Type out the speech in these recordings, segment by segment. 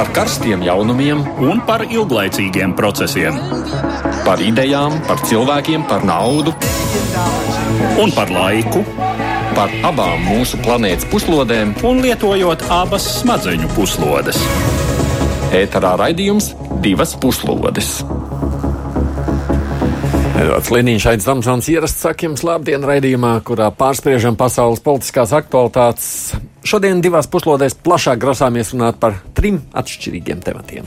par karstiem jaunumiem un par ilglaicīgiem procesiem. Par idejām, par cilvēkiem, par naudu un par laiku. Par abām mūsu planētas puslodēm, un lietojot abas smadzeņu puslodes. Ēterā raidījums divas puslodes. Edvards Liniņš, Aits Damsons ierasts saka jums labdien raidījumā, kurā pārspriežam pasaules politiskās aktualitātes. Šodien divās puslodēs plašāk grasāmies runāt par trim atšķirīgiem tematiem.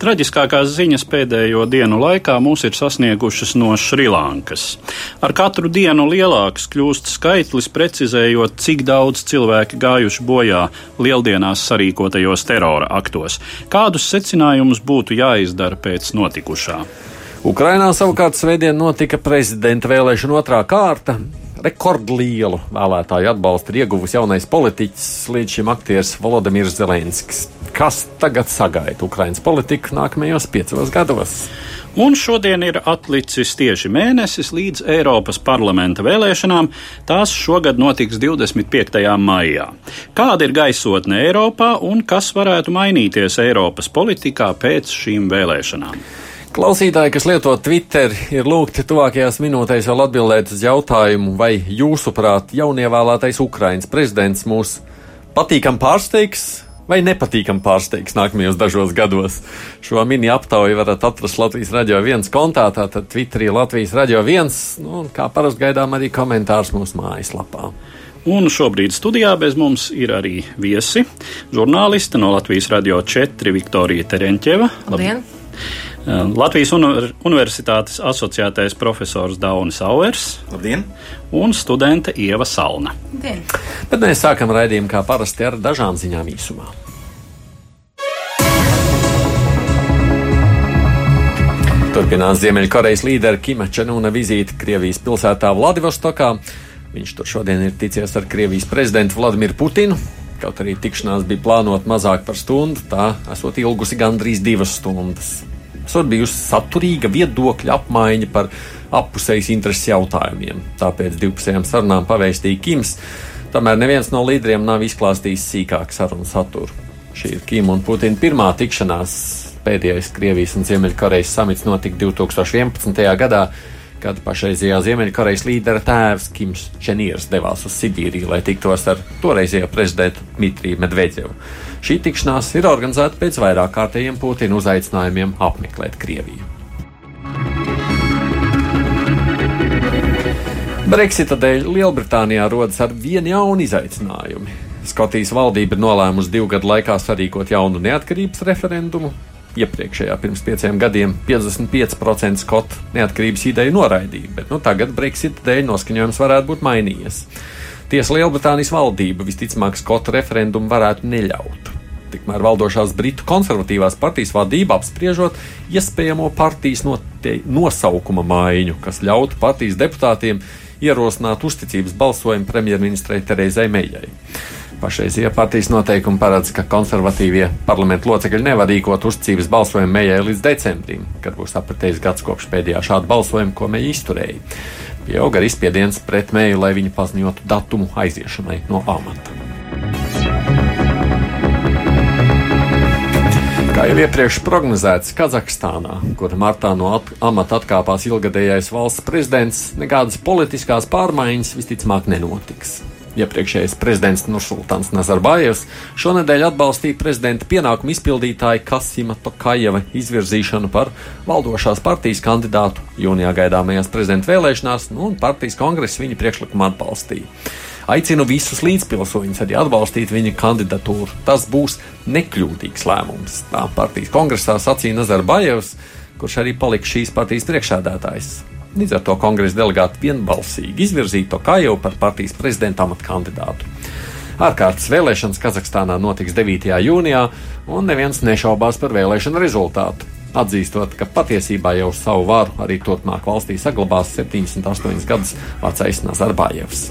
Traģiskākās ziņas pēdējo dienu laikā mūs ir sasniegušas no Šrilankas. Ar katru dienu lielāks kļūst skaitlis, precizējot, cik daudz cilvēki gājuši bojā lieldienās sarīkotajos terora aktos. Kādus secinājumus būtu jāizdara pēc notikušā? Ukrainā savukārt svētdien notika prezidenta vēlēšana otrā kārta. Rekordlielu vēlētāju atbalstu ir ieguvusi jaunais politiķis, līdz šim aktieris Volodimirs Zelenskis. Kas tagad sagaida Ukraiņas politiku nākamajos piecos gados? Un šodien ir atlicis tieši mēnesis līdz Eiropas parlamenta vēlēšanām. Tās šogad notiks 25. maijā. Kāda ir gaisotne Eiropā un kas varētu mainīties Eiropas politikā pēc šīm vēlēšanām? Klausītāji, kas lieto Twitter, ir lūgti tuvākajās minūtēs vēl atbildēt uz jautājumu, vai jūsuprāt jaunievēlētais Ukraiņas prezidents mūs patīkam pārsteigs vai nepatīkam pārsteigs nākamajos dažos gados. Šo mini aptauju varat atrast Latvijas radio viens kontā, tātad Twitterī Latvijas radio viens, nu, kā parasti gaidām arī komentārs mūsu mājaslapā. Un šobrīd studijā bez mums ir arī viesi, žurnāliste no Latvijas radio 4 Viktorija Terenķeva. Labdien! Ehm, Latvijas Universitātes asociētais profesors Daunis Auers Labdien. un studente Ieva Salna. Labdien. Bet mēs sākam raidījumu kā parasti ar dažām ziņām īsumā. Turpinās Ziemeļkorejas līdera Kima Čenūna vizīte Krievijas pilsētā Vladivostokā. Viņš tur šodien ir ticies ar Krievijas prezidentu Vladimiru Putinu. Kaut arī tikšanās bija plānota mazāk par stundu, tā esot ilgusi gandrīz divas stundas. Tur bijusi saturīga viedokļa apmaiņa par appusējas intereses jautājumiem. Tāpēc divpusējām sarunām pavēstīja Kims. Tomēr neviens no līderiem nav izklāstījis sīkāk sarunu saturu. Šī ir Kim un Putina pirmā tikšanās. Pēdējais Krievijas un Ziemeļkorejas samits notika 2011. gadā, kad pašreizējā Ziemeļkorejas līdera tēvs Kims Čeniers devās uz Sibīriju, lai tiktos ar toreizējo prezidentu Dmitriju Medvedjevu. Šī tikšanās ir organizēta pēc vairāk kārtējiem Putina uzaicinājumiem apmeklēt Krieviju. Brexita dēļ Lielbritānijā rodas ar vienu jaunu izaicinājumu. Skotijas valdība ir nolēmusi divu gadu laikā sarīkot jaunu neatkarības referendumu. Iepriekšējā pirms pieciem gadiem 55% skotu neatkarības ideju noraidīja, bet nu, tagad Brexita dēļ noskaņojums varētu būt mainījies. Tiesa Lielbritānijas valdība visticamāk Skotu referendumu varētu neļaut. Tikmēr valdošās Britu konservatīvās partijas vadība apspriežot iespējamo partijas nosaukuma maiņu, kas ļautu partijas deputātiem ierosināt uzticības balsojumu premjerministrei Terezai Mejai. Pašreizie partijas noteikumi paredz, ka konservatīvie parlamentu locekļi nevar rīkot uzticības balsojumu Mejai līdz decembrim, kad būs apritējis gads kopš pēdējā šāda balsojuma, ko Meija izturēja. Pieauga arī spiediens pret mēju, lai viņi paziņotu datumu aiziešanai no amata. Kā jau iepriekš prognozēts, Kazahstānā, kur martā no at amata atkāpās ilgadējais valsts prezidents, nekādas politiskās pārmaiņas visticamāk nenotiks. Iepriekšējais prezidents Nursultāns Nazarbājevs šonadēļ atbalstīja prezidenta pienākumu izpildītāju Kasima Tokajeva izvirzīšanu par valdošās partijas kandidātu jūnijā gaidāmajās prezidenta vēlēšanās, nu, un partijas kongress viņa priekšlikumu atbalstīja. Aicinu visus līdzpilsoņus arī atbalstīt viņa kandidatūru. Tas būs nekļūdīgs lēmums. Tā partijas kongresā sacīja Nazarbājevs, kurš arī palika šīs partijas priekšsēdētājs. Līdz ar to kongresa delegāti vienbalsīgi izvirzīja to kā jau par partijas prezidenta amatu kandidātu. Ārkārtas vēlēšanas Kazahstānā notiks 9. jūnijā, un neviens nešaubās par vēlēšanu rezultātu. Atzīstot, ka patiesībā jau savu varu arī turpmāk valstī saglabās 78 gadus vecais Nazarbājevs.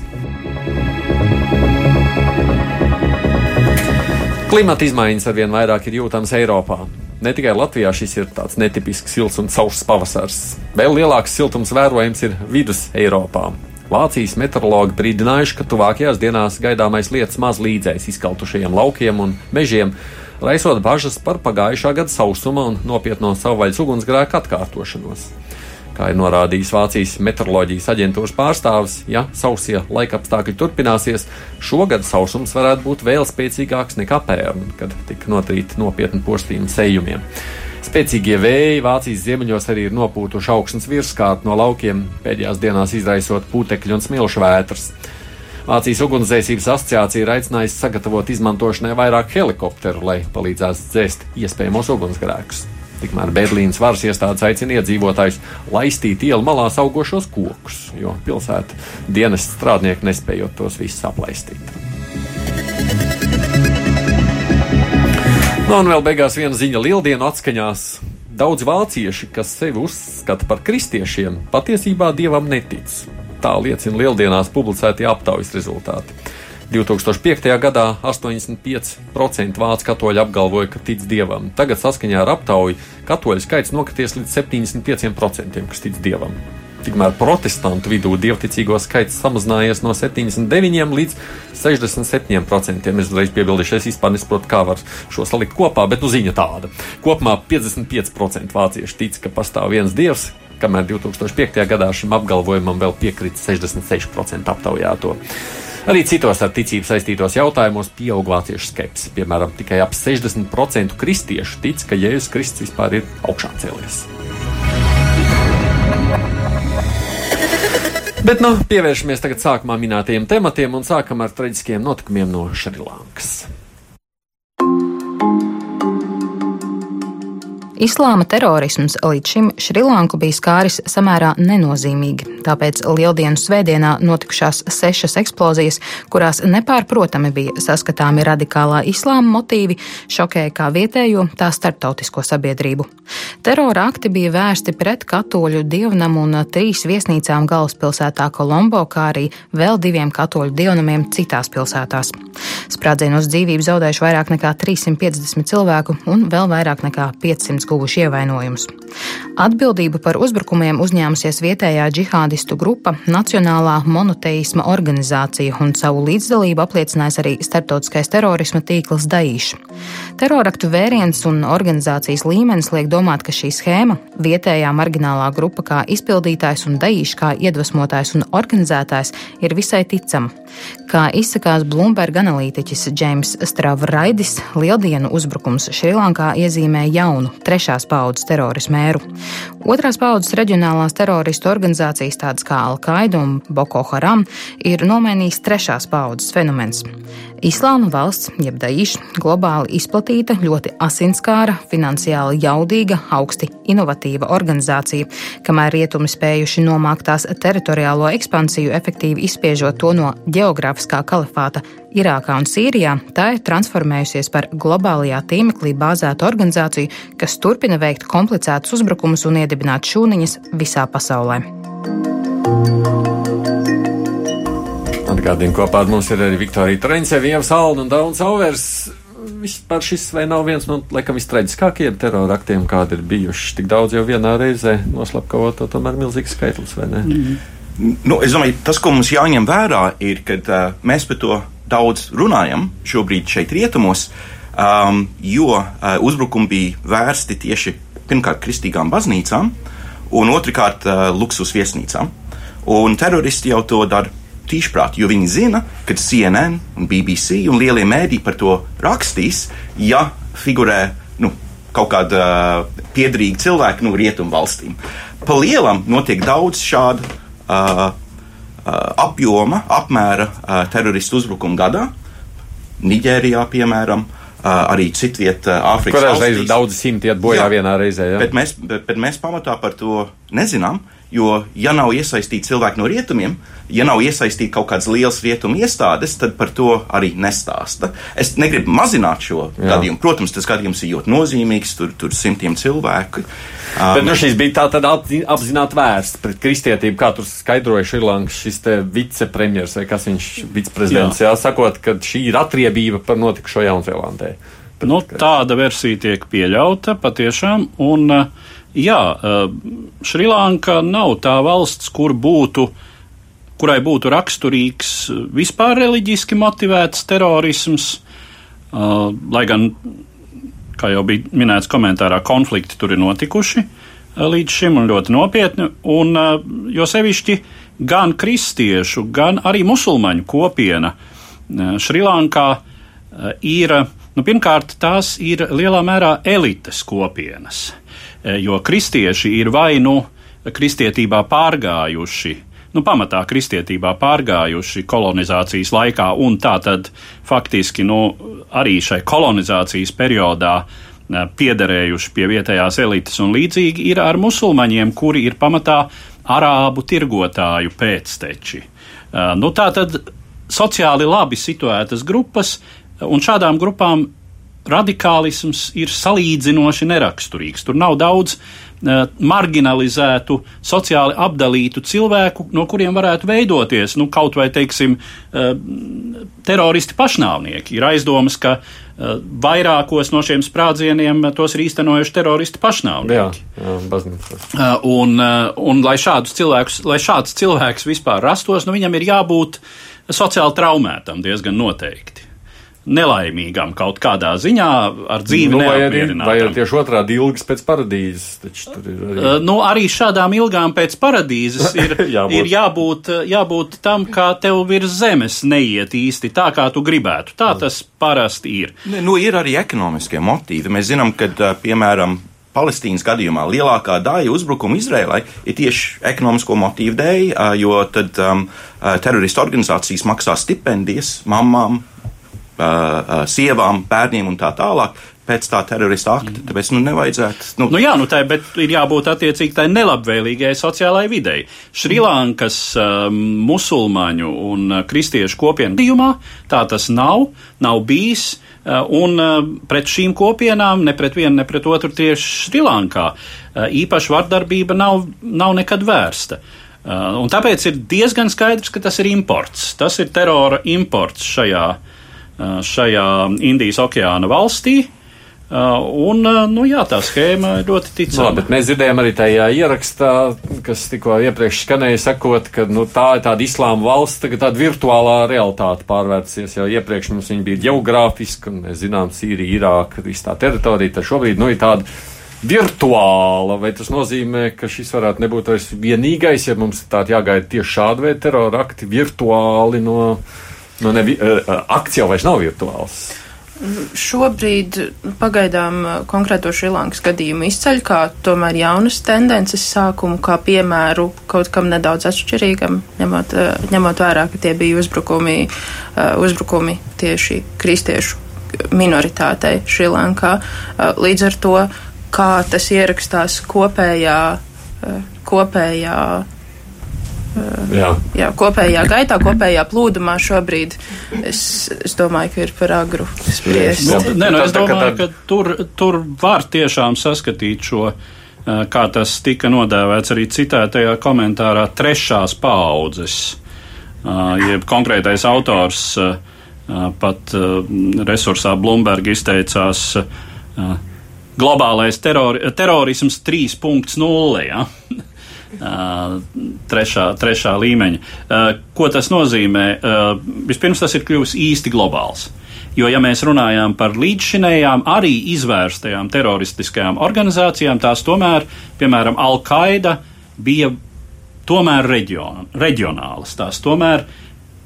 Klimata izmaiņas arvien vairāk ir jūtamas Eiropā. Ne tikai Latvijā šis ir tāds netipisks silts un sauss pavasars. Vēl lielāks siltums vērojams ir vidus Eiropā. Vācijas meteorologi brīdinājuši, ka tuvākajās dienās gaidāmais lietus maz līdzēs izkaltušajiem laukiem un mežiem. raisot bažas par pagājušā gada sausuma un nopietno savvaļas ugunsgrēku atkārtošanos. Kā ir norādījis Vācijas meteoroloģijas aģentūras pārstāvis, ja sausie laikapstākļi turpināsies, šogad sausums varētu būt vēl spēcīgāks nekā pērn, kad tika notrīti nopietni postījumi sējumiem. Spēcīgie vēji Vācijas ziemeļos arī ir nopūtuši augstnes virskārt no laukiem, pēdējās dienās izraisot putekļu un smilšu vētras. Vācijas ugunsdzēsības asociācija ir aicinājusi sagatavot izmantošanai vairāk helikopteru, lai palīdzētu dzēst iespējamos ugunsgrēkus. Tikmēr Berlīnas varas iestādes aicina iedzīvotājus laistīt ielu malās augošos kokus, jo pilsēta dienas strādnieki nespējot tos visus aplaistīt. Nu, un vēl beigās viena ziņa lieldienu atskaņās. Daudz vācieši, kas sevi uzskata par kristiešiem, patiesībā dievam netic. Tā liecina lieldienās publicētie aptaujas rezultāti. 2005. gadā 85% vācu katoļu apgalvoja, ka tic dievam. Tagad, saskaņā ar aptauju, katoļu skaits nokrities līdz 75%, kas tic dievam. Tikmēr protestantu vidū dievticīgo skaits samazinājies no 79 līdz 67%. Es uzreiz piebildīšu, es vispār nesaprotu, kā var šo salikt kopā, bet nu ziņa tāda. Kopumā 55% vācieši tic, ka pastāv viens dievs, kamēr 2005. gadā šim apgalvojumam vēl piekrita 66% aptaujāto. Arī citos ar ticību saistītos jautājumos pieaug vāciešu skepse. Piemēram, tikai ap 60% kristiešu tic, ka Jēzus Kristus vispār ir augšā cēlies. Bet nu, pievēršamies tagad sākumā minētajiem tematiem un sākam ar traģiskiem notikumiem no Šrilankas. Islāma terorisms līdz šim Šrilanku bija skāris samērā nenozīmīgi, tāpēc Lieldienu svētdienā notikušās sešas eksplozijas, kurās nepārprotami bija saskatāmi radikālā islāma motīvi, šokēja kā vietējo, tā starptautisko sabiedrību. Terora akti bija vērsti pret katoļu dievnamu un trīs viesnīcām galvaspilsētā Kolombo, kā arī vēl diviem katoļu dievnamiem citās pilsētās. Sprādzienos dzīvību zaudējuši vairāk nekā 350 cilvēku un vēl vairāk nekā 500 guvuši ievainojumus. Atbildību par uzbrukumiem uzņēmusies vietējā džihādistu grupa Nacionālā monoteisma organizācija un savu līdzdalību apliecinājis arī starptautiskais terorisma tīkls Daīšs. Teroraktu vēriens un organizācijas līmenis liek domāt, ka šī schēma - vietējā marginālā grupa kā izpildītājs un Daīšs kā iedvesmotājs un organizētājs - ir visai ticama. Kā izsakās Bloomberg analītiķis Džeims Stravraidis, lieldienu uzbrukums Šrilankā iezīmē jaunu, trešās paudzes terorismu mēru. Otrās paudzes reģionālās teroristu organizācijas, tādas kā Al-Qaida un Boko Haram, ir nomainījis trešās paudzes fenomens. Islāma valsts, jeb Daīša, globāli izplatīta, ļoti asinskāra, finansiāli jaudīga, augsti inovatīva organizācija, kamēr rietumi spējuši nomākt tās teritoriālo ekspansiju, efektīvi izspiežot to no geogrāfiskā kalifāta Irākā un Sīrijā, tā ir transformējusies par globālajā tīmeklī bāzētu organizāciju, kas turpina veikt komplicētus uzbrukumus un iedibināt šūniņas visā pasaulē. Atgādījumi kopā ar mums ir arī Viktorija Treņceva, Ieva Salna un Dauns Auvers. Vispār šis vai nav viens no, laikam, vistraģiskākajiem terora aktiem, kādi ir bijuši. Tik daudz jau vienā reizē noslapkavot, to tomēr milzīgs skaitlis, vai ne? Mm -hmm. nu, es domāju, tas, ko mums jāņem vērā, ir, ka uh, mēs par to daudz runājam šobrīd šeit rietumos, um, jo uh, uzbrukumi bija vērsti tieši pirmkārt kristīgām baznīcām un otrkārt uh, luksus viesnīcām. Un teroristi jau to dara tīšprāt, jo viņi zina, ka CNN un BBC un lielie mēdī par to rakstīs, ja figurē nu, kaut kāda uh, piederīga cilvēka no nu, rietumu valstīm. Pa lielam notiek daudz šādu uh, uh, apjoma, apmēra uh, teroristu uzbrukumu gadā. Niģērijā, piemēram, uh, arī citvietā, uh, Āfrikas Kurās reizes daudz simti iet bojā jā, vienā reizē. Jā. Bet, mēs, bet, bet mēs pamatā par to nezinām, jo, ja nav iesaistīti cilvēki no rietumiem, uh, ja nav iesaistīti kaut kādas lielas rietumu iestādes, tad par to arī nestāsta. Es negribu mazināt šo Jā. gadījumu. Protams, tas gadījums ir ļoti nozīmīgs, tur, tur simtiem cilvēku. Bet um, nu, šis bija tā tad apzināti vērsts pret kristietību, kā tur skaidroja Šrilankas šis te vicepremjers vai kas viņš viceprezidents, jā. jā, sakot, ka šī ir atriebība par notikušo Jaunzēlandē. Nu, tāda versija tiek pieļauta patiešām, un jā, Šrilanka nav tā valsts, kur būtu kurai būtu raksturīgs vispār reliģiski motivēts terorisms, lai gan kā jau bija minēts komentārā, konflikti tur ir notikuši līdz šim un ļoti nopietni. Un, jo sevišķi gan kristiešu, gan arī musulmaņu kopiena Šrilankā ir, nu, pirmkārt, tās ir lielā mērā elites kopienas, jo kristieši ir vai nu kristietībā pārgājuši nu, pamatā kristietībā pārgājuši kolonizācijas laikā, un tā tad faktiski nu, arī šai kolonizācijas periodā piederējuši pie vietējās elites un līdzīgi ir ar musulmaņiem, kuri ir pamatā arābu tirgotāju pēcteči. Nu, tā tad sociāli labi situētas grupas, un šādām grupām radikālisms ir salīdzinoši neraksturīgs. Tur nav daudz uh, marginalizētu, sociāli apdalītu cilvēku, no kuriem varētu veidoties nu, kaut vai, teiksim, uh, teroristi pašnāvnieki. Ir aizdomas, ka uh, vairākos no šiem sprādzieniem tos ir īstenojuši teroristi pašnāvnieki. Jā, jā. Un, un lai, cilvēkus, lai šāds cilvēks vispār rastos, nu, viņam ir jābūt sociāli traumētam diezgan noteikti nelaimīgam kaut kādā ziņā ar dzīvi nu, vai arī, vai arī tieši otrādi ilgas pēc paradīzes. Arī... Uh, nu, arī šādām ilgām pēc paradīzes ir jābūt. ir jābūt, jābūt tam, kā tev virs zemes neiet īsti tā, kā tu gribētu. Tā tas parasti ir. Ne, nu, ir arī ekonomiskie motīvi. Mēs zinām, ka, uh, piemēram, Palestīnas gadījumā lielākā daļa uzbrukumu Izrēlai ir tieši ekonomisko motīvu dēļ, uh, jo tad um, teroristu organizācijas maksā stipendijas mamām, uh, sievām, bērniem un tā tālāk. Pēc tā terorista akta. Tāpēc nu, nevajadzētu. Nu, nu jā, nu tā, ir jābūt attiecīgi tai nelabvēlīgai sociālajai videi. Šrilankas um, musulmaņu un kristiešu kopienu gadījumā tā tas nav, nav bijis. Un pret šīm kopienām, ne pret vienu, ne pret otru tieši Šrilankā, īpaši vardarbība nav, nav nekad vērsta. Un tāpēc ir diezgan skaidrs, ka tas ir imports. Tas ir terora imports šajā uh, šajā Indijas okeāna valstī. Un, nu, jā, tā schēma ir ļoti ticama. No, bet mēs dzirdējām arī tajā ierakstā, kas tikko iepriekš skanēja, sakot, ka nu, tā ir tāda islāma valsts, tagad tāda virtuālā realitāte pārvērsies. Jau iepriekš mums viņa bija geogrāfiska, un mēs zinām, Sīrija, Irāka, viss tā teritorija, tad šobrīd, nu, ir tāda virtuāla, vai tas nozīmē, ka šis varētu nebūt vairs vienīgais, ja mums tāda jāgaida tieši šāda veida terora akti virtuāli no Nu, ne, akts jau vairs nav virtuāls. Šobrīd pagaidām konkrēto Šrilankas gadījumu izceļ kā tomēr jaunas tendences sākumu, kā piemēru kaut kam nedaudz atšķirīgam, ņemot, ņemot vērā, ka tie bija uzbrukumi, uzbrukumi tieši kristiešu minoritātei Šrilankā. Līdz ar to, kā tas ierakstās kopējā, kopējā jā. Jā, kopējā gaitā, kopējā plūdumā šobrīd es, es domāju, ka ir par agru spriest. Nē, nu, es domāju, ka tur, tur var tiešām saskatīt šo, kā tas tika nodēvēts arī citētajā komentārā, trešās paaudzes, jeb konkrētais autors pat resursā Bloomberg izteicās globālais terori, terorisms 3.0. Ja? Trešā, trešā līmeņa. Ko tas nozīmē? Vispirms tas ir kļuvis īsti globāls. Jo, ja mēs runājām par līdzšinējām, arī izvērstajām teroristiskajām organizācijām, tās tomēr, piemēram, Al-Qaida bija tomēr reģion, reģionālas. Tās tomēr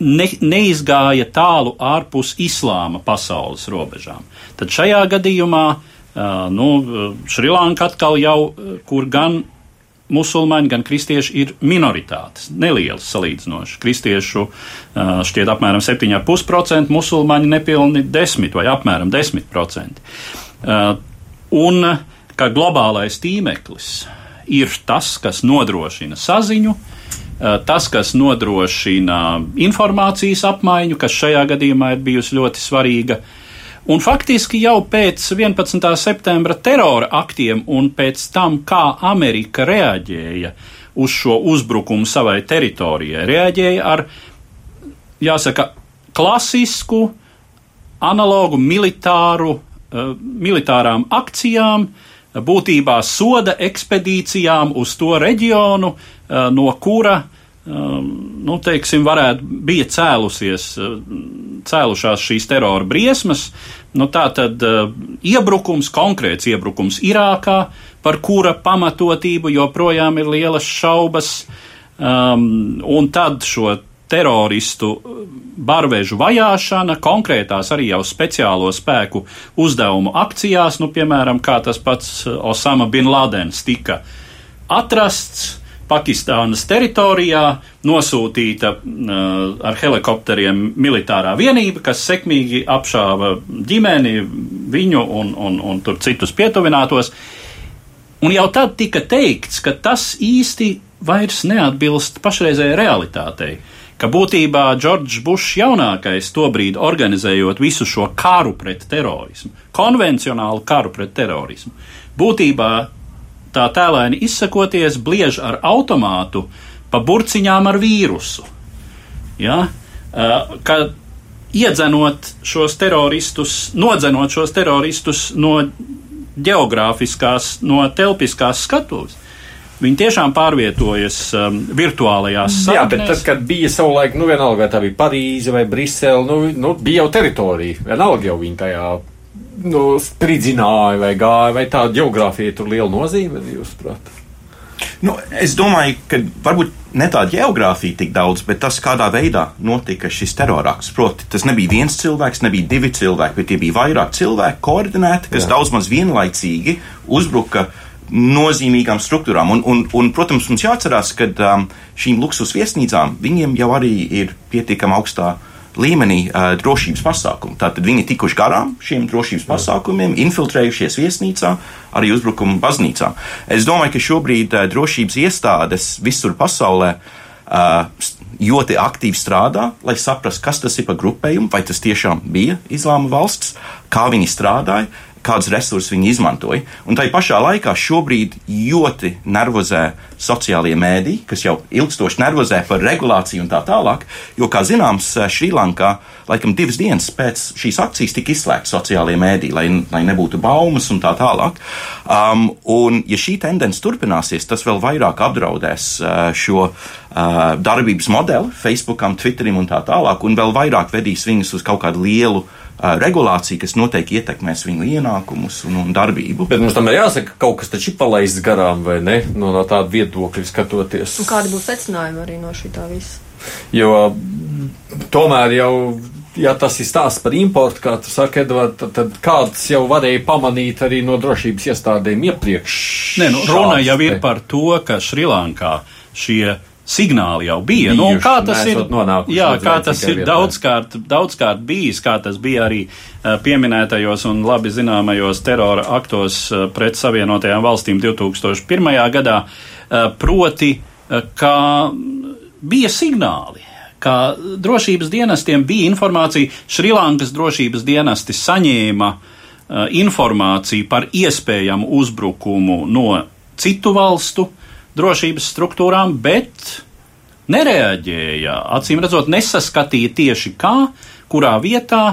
ne, neizgāja tālu ārpus islāma pasaules robežām. Tad šajā gadījumā nu, Šrilanka atkal jau, kur gan musulmaņi, gan kristieši ir minoritātes, nelielas salīdzinoši. Kristiešu šķiet apmēram 7,5%, musulmaņi nepilni 10 vai apmēram 10%. Un kā globālais tīmeklis ir tas, kas nodrošina saziņu, tas, kas nodrošina informācijas apmaiņu, kas šajā gadījumā ir bijusi ļoti svarīga, uh, Un faktiski jau pēc 11. septembra terora aktiem un pēc tam, kā Amerika reaģēja uz šo uzbrukumu savai teritorijai, reaģēja ar, jāsaka, klasisku, analogu militāru, uh, militārām akcijām, būtībā soda ekspedīcijām uz to reģionu, uh, no kura um, nu, teiksim, varētu, bija cēlusies, cēlušās šīs terora briesmas. Nu, tā tad uh, iebrukums, konkrēts iebrukums Irākā, par kura pamatotību joprojām ir lielas šaubas, um, un tad šo teroristu barvežu vajāšana, konkrētās arī jau speciālo spēku uzdevumu akcijās, nu, piemēram, kā tas pats Osama bin Ladens tika atrasts. Pakistānas teritorijā nosūtīta uh, ar helikopteriem militārā vienība, kas sekmīgi apšāva ģimeni, viņu un, un, un tur citus pietuvinātos. Un jau tad tika teikts, ka tas īsti vairs neatbilst pašreizējai realitātei. Ka būtībā Džordžs Bušs jaunākais tobrīd organizējot visu šo karu pret terorismu, konvencionālu karu pret terorismu, būtībā tā tēlēni izsakoties bliež ar automātu pa burciņām ar vīrusu. Ja? Ka iedzenot šos teroristus, nodzenot šos teroristus no geogrāfiskās, no telpiskās skatuves, Viņi tiešām pārvietojas um, virtuālajās saknēs. Jā, bet tad, kad bija savulaik, nu vienalga, vai tā bija Parīze vai Brisele, nu, nu bija jau teritorija. Vienalga jau viņi tajā nu, spridzināja vai gāja, vai tā geogrāfija tur liela nozīme, jūsuprāt? Nu, es domāju, ka varbūt ne tā geogrāfija tik daudz, bet tas, kādā veidā notika šis terorāks. Proti, tas nebija viens cilvēks, nebija divi cilvēki, bet tie bija vairāk cilvēki koordinēti, kas Jā. daudz maz vienlaicīgi uzbruka uh, nozīmīgām struktūrām. Un, un, un, protams, mums jāatcerās, ka um, šīm luksus viesnīcām viņiem jau arī ir pietiekami augstā līmenī uh, drošības pasākumu. Tātad viņi tikuši garām šiem drošības pasākumiem, infiltrējušies viesnīcā, arī uzbrukumu baznīcā. Es domāju, ka šobrīd uh, drošības iestādes visur pasaulē uh, ļoti aktīvi strādā, lai saprastu, kas tas ir par grupējumu, vai tas tiešām bija Islāma valsts, kā viņi strādāja, kādus resursus viņi izmantoja. Un tai pašā laikā šobrīd ļoti nervozē sociālie mēdī, kas jau ilgstoši nervozē par regulāciju un tā tālāk, jo, kā zināms, Šrilankā laikam divas dienas pēc šīs akcijas tika izslēgta sociālie mēdī, lai, lai nebūtu baumas un tā tālāk. Um, un, ja šī tendence turpināsies, tas vēl vairāk apdraudēs uh, šo uh, darbības modeli Facebookam, Twitterim un tā tālāk, un vēl vairāk vedīs viņus uz kaut kādu lielu uh, regulācija, kas noteikti ietekmēs viņu ienākumus un, un darbību. Bet mums tam ir jāsaka, ka kaut kas taču ir palaists garām, vai ne? No, no tāda viedokļa skatoties. Un kādi būs secinājumi arī no šī tā visa? Jo tomēr jau ja tas ir stāsts par importu, kā tu saki, Edvard, tad, tad kāds jau varēja pamanīt arī no drošības iestādēm iepriekš? Nē, nu, runa jau ir par to, ka Šrilankā šie signāli jau bija. Bijuši, nu, kā tas ir, jā, kā tas ir daudzkārt, daudzkārt bijis, kā tas bija arī uh, pieminētajos un labi zināmajos terora aktos uh, pret Savienotajām valstīm 2001. gadā, uh, proti, kā bija signāli. Kā drošības dienestiem bija informācija, Šrilankas drošības dienesti saņēma informāciju par iespējamu uzbrukumu no citu valstu uh, drošības struktūrām, bet nereaģēja. Acīm redzot, nesaskatīja tieši kā, kurā vietā.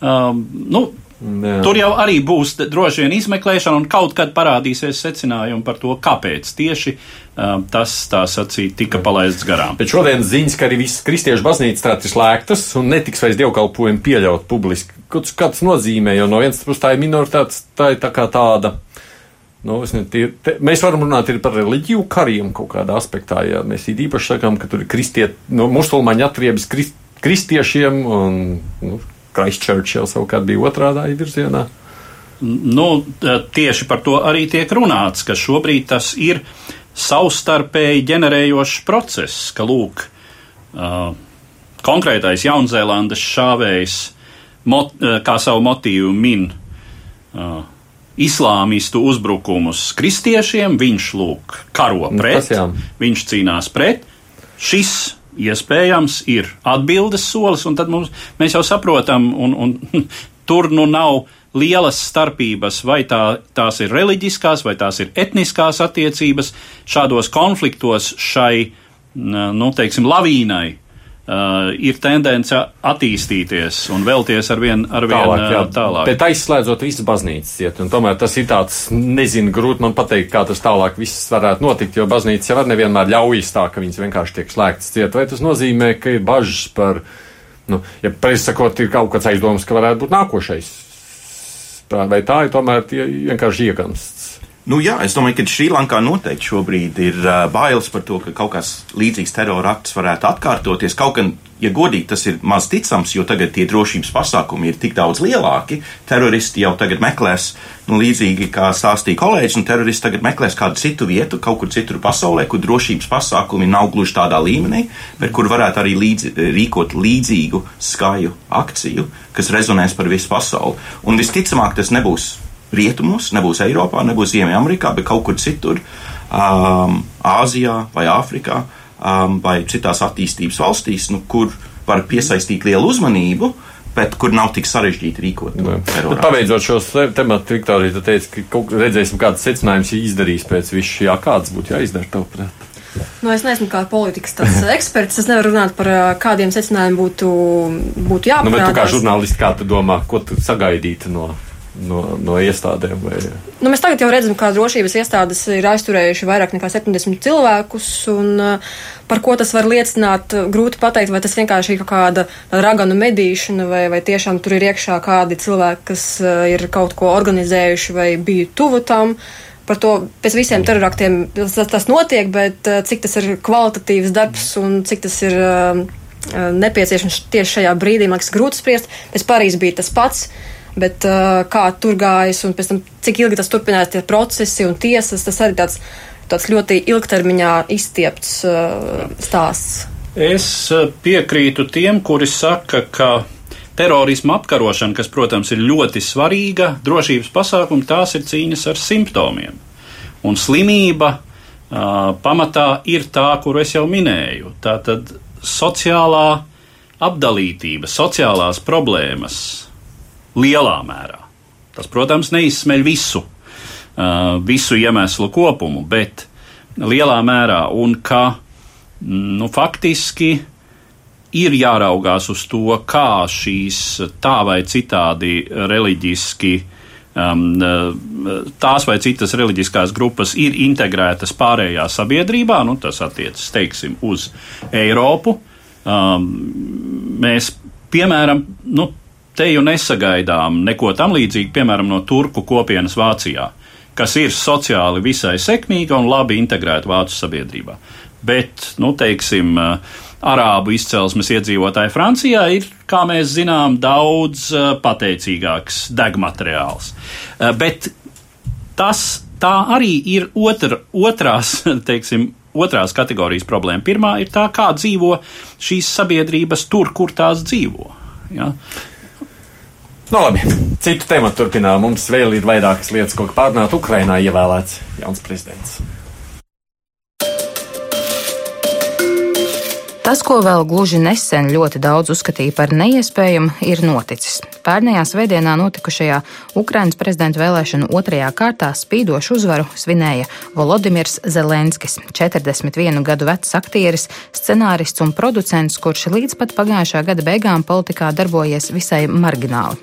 Um, nu, Jā. Tur jau arī būs droši vien izmeklēšana, un kaut kad parādīsies secinājumi par to, kāpēc tieši um, tas, tā sacīt, tika palaists garām. Bet šodien ziņas, ka arī visas kristiešu baznīcas ir slēgtas un netiks vairs dievkalpojumi pieļaut publiski. Kāds, kāds nozīmē, jo no vienas puses tā ir minoritāte, tā ir tā kā tāda Nu, ne, tie, te, mēs varam runāt par reliģiju kariem kaut kādā aspektā. Ja mēs īpaši sakām, ka tur ir kristiet, nu, musulmaņu atriebis krist, kristiešiem, un nu, Christchurch jau savukārt bija otrādā virzienā. Nu, tieši par to arī tiek runāts, ka šobrīd tas ir savstarpēji ģenerējošs process, ka lūk, uh, konkrētais Jaunzēlandes šāvējs, mot, uh, kā savu motīvu min uh, islāmistu uzbrukumus kristiešiem, viņš lūk karo nu, pret, viņš cīnās pret. Šis iespējams ir atbildes solis, un tad mums, mēs jau saprotam, un, un tur nu nav lielas starpības, vai tā, tās ir reliģiskās, vai tās ir etniskās attiecības. Šādos konfliktos šai, nu, teiksim, lavīnai uh, ir tendence attīstīties un vēlties ar vien, ar vien tālāk. Jā. tālāk. Bet aizslēdzot visas baznīcas iet, tomēr tas ir tāds, nezinu, grūti man pateikt, kā tas tālāk viss varētu notikt, jo baznīcas jau nevienmēr ļaujas tā, ka viņas vienkārši tiek slēgtas ciet. Vai tas nozīmē, ka ir bažas par, nu, ja precīzi sakot, ir kaut kāds aizdoms, ka varētu būt nākošais? Vai tā ir tomēr vienkārši iegansts? Nu, jā, es domāju, ka Šrilankā noteikti šobrīd ir uh, bailes par to, ka kaut kas līdzīgs terora akts varētu atkārtoties. Kaut gan, ja godīgi, tas ir maz ticams, jo tagad tie drošības pasākumi ir tik daudz lielāki. Teroristi jau tagad meklēs, nu, līdzīgi kā stāstīja kolēģis, un teroristi tagad meklēs kādu citu vietu, kaut kur citur pasaulē, kur drošības pasākumi nav gluži tādā līmenī, bet kur varētu arī līdzi, rīkot līdzīgu skaju akciju, kas rezonēs par visu pasauli. Un visticamāk, tas nebūs rietumos, nebūs Eiropā, nebūs Ziemeļamerikā, bet kaut kur citur, um, Āzijā vai Āfrikā um, vai citās attīstības valstīs, nu, kur var piesaistīt lielu uzmanību. Bet kur nav tik sarežģīti rīkot. Pabeidzot šo tematu, Viktorija, tu teici, ka redzēsim, kādas secinājumus izdarīs pēc visu šī, kādas būtu jāizdara tavuprāt. Nu, es neesmu kā politikas eksperts. Es nevaru runāt par kādiem secinājumiem būtu, būtu jāpārāk. Nu, bet tu kā žurnālisti, kā tu domā, ko tu sagaidītu no no, no iestādēm? Vai... Nu, mēs tagad jau redzam, kā drošības iestādes ir aizturējuši vairāk nekā 70 cilvēkus. Un, uh, par ko tas var liecināt, grūti pateikt, vai tas vienkārši ir kāda raganu medīšana, vai, vai tiešām tur ir iekšā kādi cilvēki, kas uh, ir kaut ko organizējuši vai bija tuvu tam. Par to pēc visiem teroraktiem tas, tas notiek, bet cik tas ir kvalitatīvs darbs un cik tas ir nepieciešams tieši šajā brīdī, man liekas, grūti spriest. Pēc Parīzes bija tas pats. Uh, Bet uh, kā tur gājas un pēc tam, cik ilgi tas turpinās, tie procesi un tiesas, tas arī tāds, tāds ļoti ilgtermiņā izstiepts uh, stāsts. Es piekrītu tiem, kuri saka, ka terorisma apkarošana, kas, protams, ir ļoti svarīga drošības pasākuma, tās ir cīņas ar simptomiem. Un slimība uh, pamatā ir tā, kuru es jau minēju. Tā tad sociālā apdalītība, sociālās problēmas, lielā mērā. Tas, protams, neizsmeļ visu, uh, visu iemeslu kopumu, bet lielā mērā un ka nu, faktiski ir jāraugās uz to, kā šīs tā vai citādi reliģiski um, tās vai citas reliģiskās grupas ir integrētas pārējā sabiedrībā, nu, tas attiecas, teiksim, uz Eiropu. Um, mēs, piemēram, nu, teju nesagaidām neko tam līdzīgu, piemēram, no turku kopienas Vācijā, kas ir sociāli visai sekmīga un labi integrēta vācu sabiedrībā. Bet, nu, teiksim, arābu izcelsmes iedzīvotāji Francijā ir, kā mēs zinām, daudz eh, pateicīgāks degmateriāls. Eh, bet tas tā arī ir otra, otrās, teiksim, otrās kategorijas problēma. Pirmā ir tā, kā dzīvo šīs sabiedrības tur, kur tās dzīvo. Ja? Nu, labi, citu tēmu turpinām. Mums vēl ir vairākas lietas, ko pārnāt. Ukrainā ievēlēts jauns prezidents. Tas, ko vēl gluži nesen ļoti daudz uzskatīja par neiespējamu, ir noticis. Pērnējā svētdienā notikušajā Ukrainas prezidenta vēlēšanu otrajā kārtā spīdošu uzvaru svinēja Volodimirs Zelenskis, 41 gadu vecs aktieris, scenārists un producents, kurš līdz pat pagājušā gada beigām politikā darbojies visai margināli.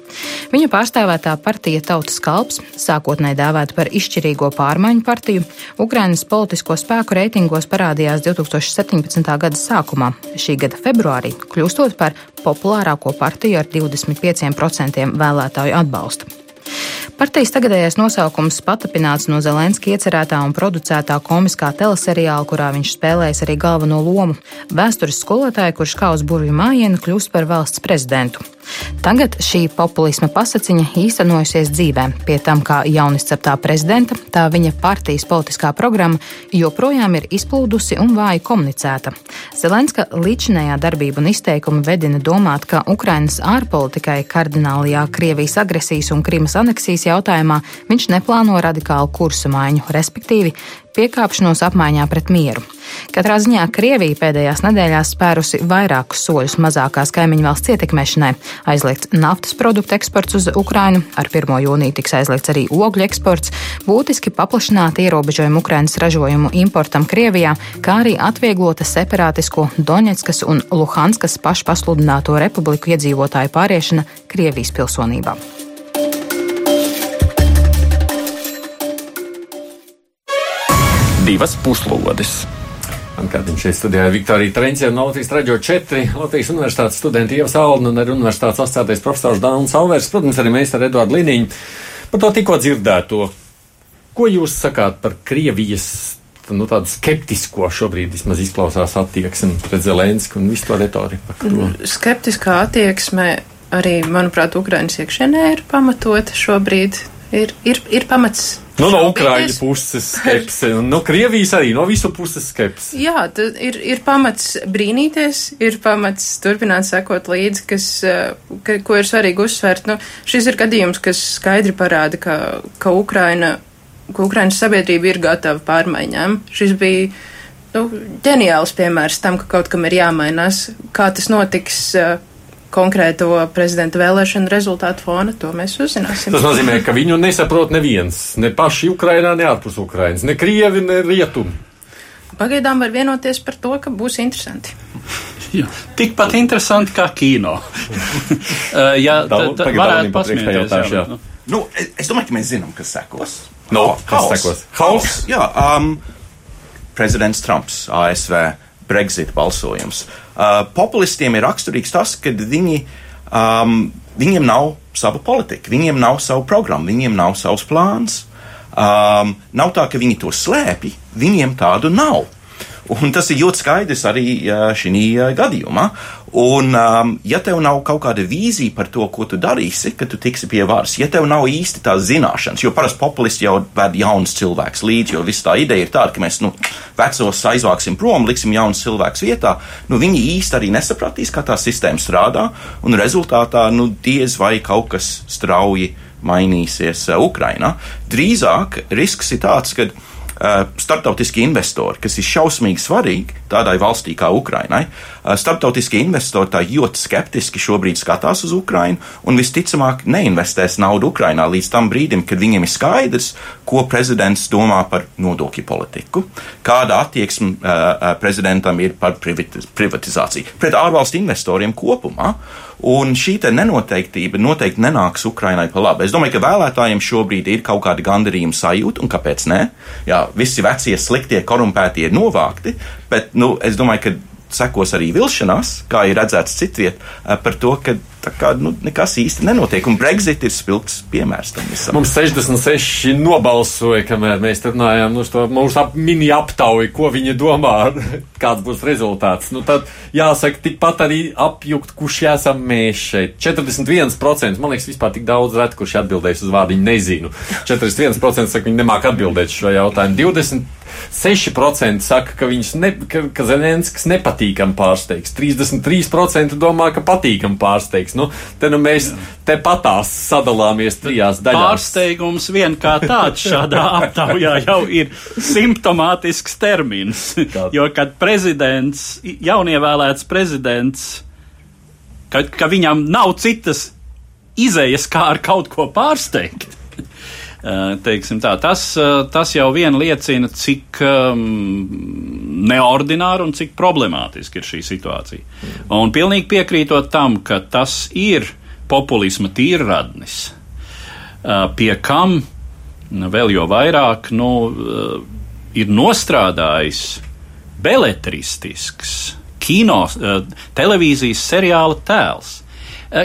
Viņa pārstāvētā partija Tautas kalps, sākotnēji dēvēta par izšķirīgo pārmaiņu partiju, Ukrainas politisko spēku reitingos parādījās 2017. gada sākumā šī gada februārī, kļūstot par populārāko partiju ar 25% vēlētāju atbalstu. Partijas tagadējais nosaukums patapināts no Zelenska iecerētā un producētā komiskā teleseriāla, kurā viņš spēlējis arī galveno lomu. Vēstures skolotāja, kurš kā uz burvju mājienu kļūst par valsts prezidentu. Tagad šī populisma pasaciņa īstenojusies dzīvē, pie tam kā jaunisceptā prezidenta, tā viņa partijas politiskā programma joprojām ir izplūdusi un vāji komunicēta. Zelenska līdzinējā darbība un izteikumi vedina domāt, ka Ukrainas ārpolitikai kardinālajā Krievijas agresijas un Krimas aneksijas jautājumā viņš neplāno radikālu kursu maiņu, respektīvi piekāpšanos apmaiņā pret mieru. Katrā ziņā Krievija pēdējās nedēļās spērusi vairākus soļus mazākās kaimiņu valsts ietekmēšanai. Aizliegts naftas produktu eksports uz Ukrainu, ar 1. jūniju tiks aizliegts arī ogļu eksports, būtiski paplašināti ierobežojumi Ukrainas ražojumu importam Krievijā, kā arī atvieglota separātisko Doņetskas un Luhanskas pašpasludināto republiku iedzīvotāju pāriešana Krievijas pilsonībā. Divas puslodes. Kādam šeit studijā ir Viktorija Trenčē no Latvijas Radio 4, Latvijas Universitātes studenta Ieva Salna un arī Universitātes asociētais profesors Dāns Salvers, protams, arī mēs ar Eduardu Liniņu. Par to tikko dzirdēto. Ko jūs sakāt par Krievijas nu, tādu skeptisko šobrīd vismaz izklausās attieksmi pret Zelensku un visu to retoriku? Skeptiskā attieksme arī, manuprāt, Ukrainas iekšienē ir pamatota šobrīd. Ir, ir, ir pamats Nu, no Ukraiņu puses skepse, un no Krievijas arī no visu puses skepse. Jā, ir, ir pamats brīnīties, ir pamats turpināt sekot līdzi, kas, eh, ka, ko ir svarīgi uzsvērt. Nu, šis ir gadījums, kas skaidri parāda, ka, ka Ukraina, ka Ukrainas sabiedrība ir gatava pārmaiņām. Šis bija nu, ģeniāls piemērs tam, ka kaut kam ir jāmainās. Kā tas notiks? Uh, konkrēto prezidenta vēlēšanu rezultātu fona, to mēs uzzināsim. Tas nozīmē, ka viņu nesaprot neviens, ne paši Ukrainā, ne ārpus Ukrainas, ne Krievi, ne Rietumi. Pagaidām var vienoties par to, ka būs interesanti. Jā, tikpat interesanti kā kino. Uh, jā, tā, varētu pasmieties. Jā. Jā. Nu, es domāju, ka mēs zinām, kas sekos. No, kas sekos? Haus. Jā, um, prezidents Trumps, ASV Brexit balsojums. Uh, populistiem ir raksturīgs tas, ka viņi, um, viņiem nav sava politika, viņiem nav savu programmu, viņiem nav savs plāns. Um, nav tā, ka viņi to slēpj, viņiem tādu nav. Un tas ir ļoti skaidrs arī šī gadījumā. Un, um, ja tev nav kaut kāda vīzija par to, ko tu darīsi, kad tu tiksi pie varas, ja tev nav īsti tās zināšanas, jo parasti populisti jau ved jaunus cilvēkus līdzi, jo viss tā ideja ir tāda, ka mēs nu, vecos aizvāksim prom, liksim jaunus cilvēkus vietā, nu, viņi īsti arī nesapratīs, kā tā sistēma strādā, un rezultātā nu, diez vai kaut kas strauji mainīsies uh, Ukrainā. Drīzāk risks ir tāds, ka Eh, starptautiski investori, kas ir šausmīgi svarīgi tādai valstī kā Ukrainai. Eh, starptautiskie investori tā ļoti skeptiski šobrīd skatās uz Ukrainu un visticamāk neinvestēs naudu Ukrainā līdz tam brīdim, kad viņiem ir skaidrs, ko prezidents domā par nodokļu politiku, kāda attieksme uh, prezidentam ir par privatizāciju pret ārvalstu investoriem kopumā. Un šī nenoteiktība noteikti nenāks Ukrainai pa labi. Es domāju, ka vēlētājiem šobrīd ir kaut kāda gandarījuma sajūta, un kāpēc ne? Jā, visi vecie, sliktie, korumpētie ir novākti, bet nu, es domāju, ka sekos arī vilšanās, kā ir redzēts citviet, eh, par to, ka kā, nu, nekas īsti nenotiek. Un Brexit ir spilgts piemērs tam visam. Mums 66 nobalsoja, kamēr mēs runājām nu, to mūsu ap, mini aptauju, ko viņi domā, kāds būs rezultāts. Nu, tad jāsaka, tikpat arī apjukt, kurš esam mēs šeit. 41% man liekas, vispār tik daudz ret, kurš atbildēs uz vārdu, nezinu. 41% saka, viņi nemāk atbildēt šo jautājumu. 20 6% saka, ka, ne, ka, ka Zelenskis nepatīkam pārsteigs. 33% domā, ka patīkam pārsteigs. Nu, te nu mēs te patās sadalāmies trijās daļās. Pārsteigums vien kā tāds šādā aptaujā jau ir simptomātisks termins. jo, kad prezidents, jaunievēlēts prezidents, ka, ka viņam nav citas izējas, kā ar kaut ko pārsteigt. Tā, tas, tas jau vien liecina, cik um, neordināra un cik problemātiska ir šī situācija. Un pilnīgi piekrītot tam, ka tas ir populisma tīrradnis, pie kam vēl jo vairāk nu, ir nostrādājis beletristisks kino, televīzijas seriāla tēls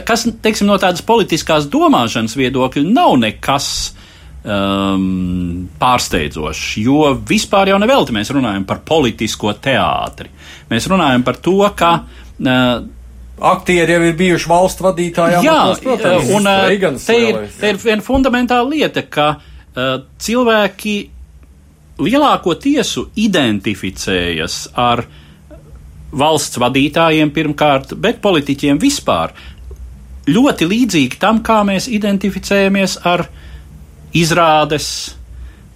kas, teiksim, no tādas politiskās domāšanas viedokļa nav nekas um, pārsteidzošs, jo vispār jau nevelti mēs runājam par politisko teātri. Mēs runājam par to, ka. Uh, Aktieri jau ir bijuši valsts vadītāji. Jā, amatos, protams, un uh, te ir, te ir viena fundamentāla lieta, ka uh, cilvēki lielāko tiesu identificējas ar valsts vadītājiem pirmkārt, bet politiķiem vispār. Ļoti līdzīgi tam, kā mēs identificējamies ar uh, izrādes,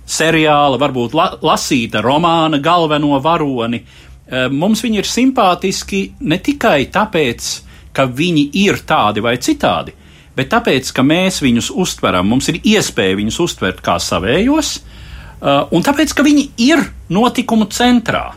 seriāla, varbūt la, lasīta romāna galveno varoni. Eh, mums viņi ir simpātiski ne tikai tāpēc, ka viņi ir tādi vai citādi, bet tāpēc, ka mēs viņus uztveram, mums ir iespēja viņus uztvert kā savējos, eh, un tāpēc, ka viņi ir notikumu centrā.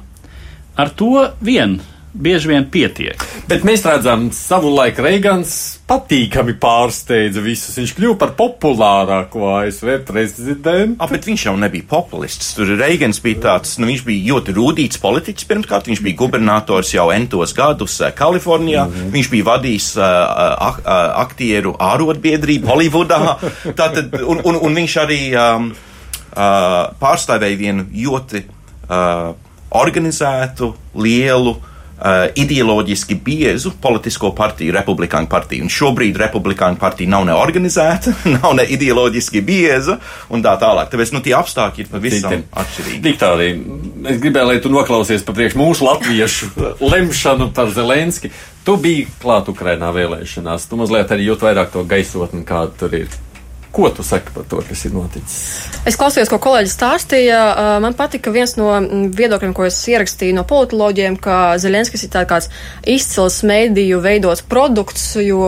Ar to vien bieži vien pietiek. Bet mēs redzam, savulaik Reigans patīkami pārsteidza visus. Viņš kļuva par populārāko ASV prezidentu. Ah, bet viņš jau nebija populists. Tur Reigans bija tāds, nu, viņš bija ļoti rūtīts politiķis pirmkārt. Viņš bija gubernators jau entos gadus uh, Kalifornijā. Mm -hmm. Viņš bija vadījis uh, uh, aktieru ārotbiedrību Holivudā. Tātad, un, un, un viņš arī um, uh, pārstāvēja vienu ļoti uh, organizētu, lielu, Uh, ideoloģiski biezu politisko partiju, Republikāņu partiju. Un šobrīd Republikāņu partija nav ne organizēta, nav ne ideoloģiski bieza un tā tālāk. Tāpēc nu, tie apstākļi ir pavisam atšķirīgi. Diktāri, es gribēju, lai tu noklausies pa priekš mūsu latviešu lemšanu par Zelenski. Tu biji klāt Ukrainā vēlēšanās, tu mazliet arī jūt vairāk to gaisotni, kāda tur ir. Ko tu saki par to, kas ir noticis? Es klausījos, ko kolēģis stāstīja. Man patika viens no viedokļiem, ko es ierakstīju no politoloģiem, ka Zelenskis ir tāds izcils mēdīju veidots produkts, jo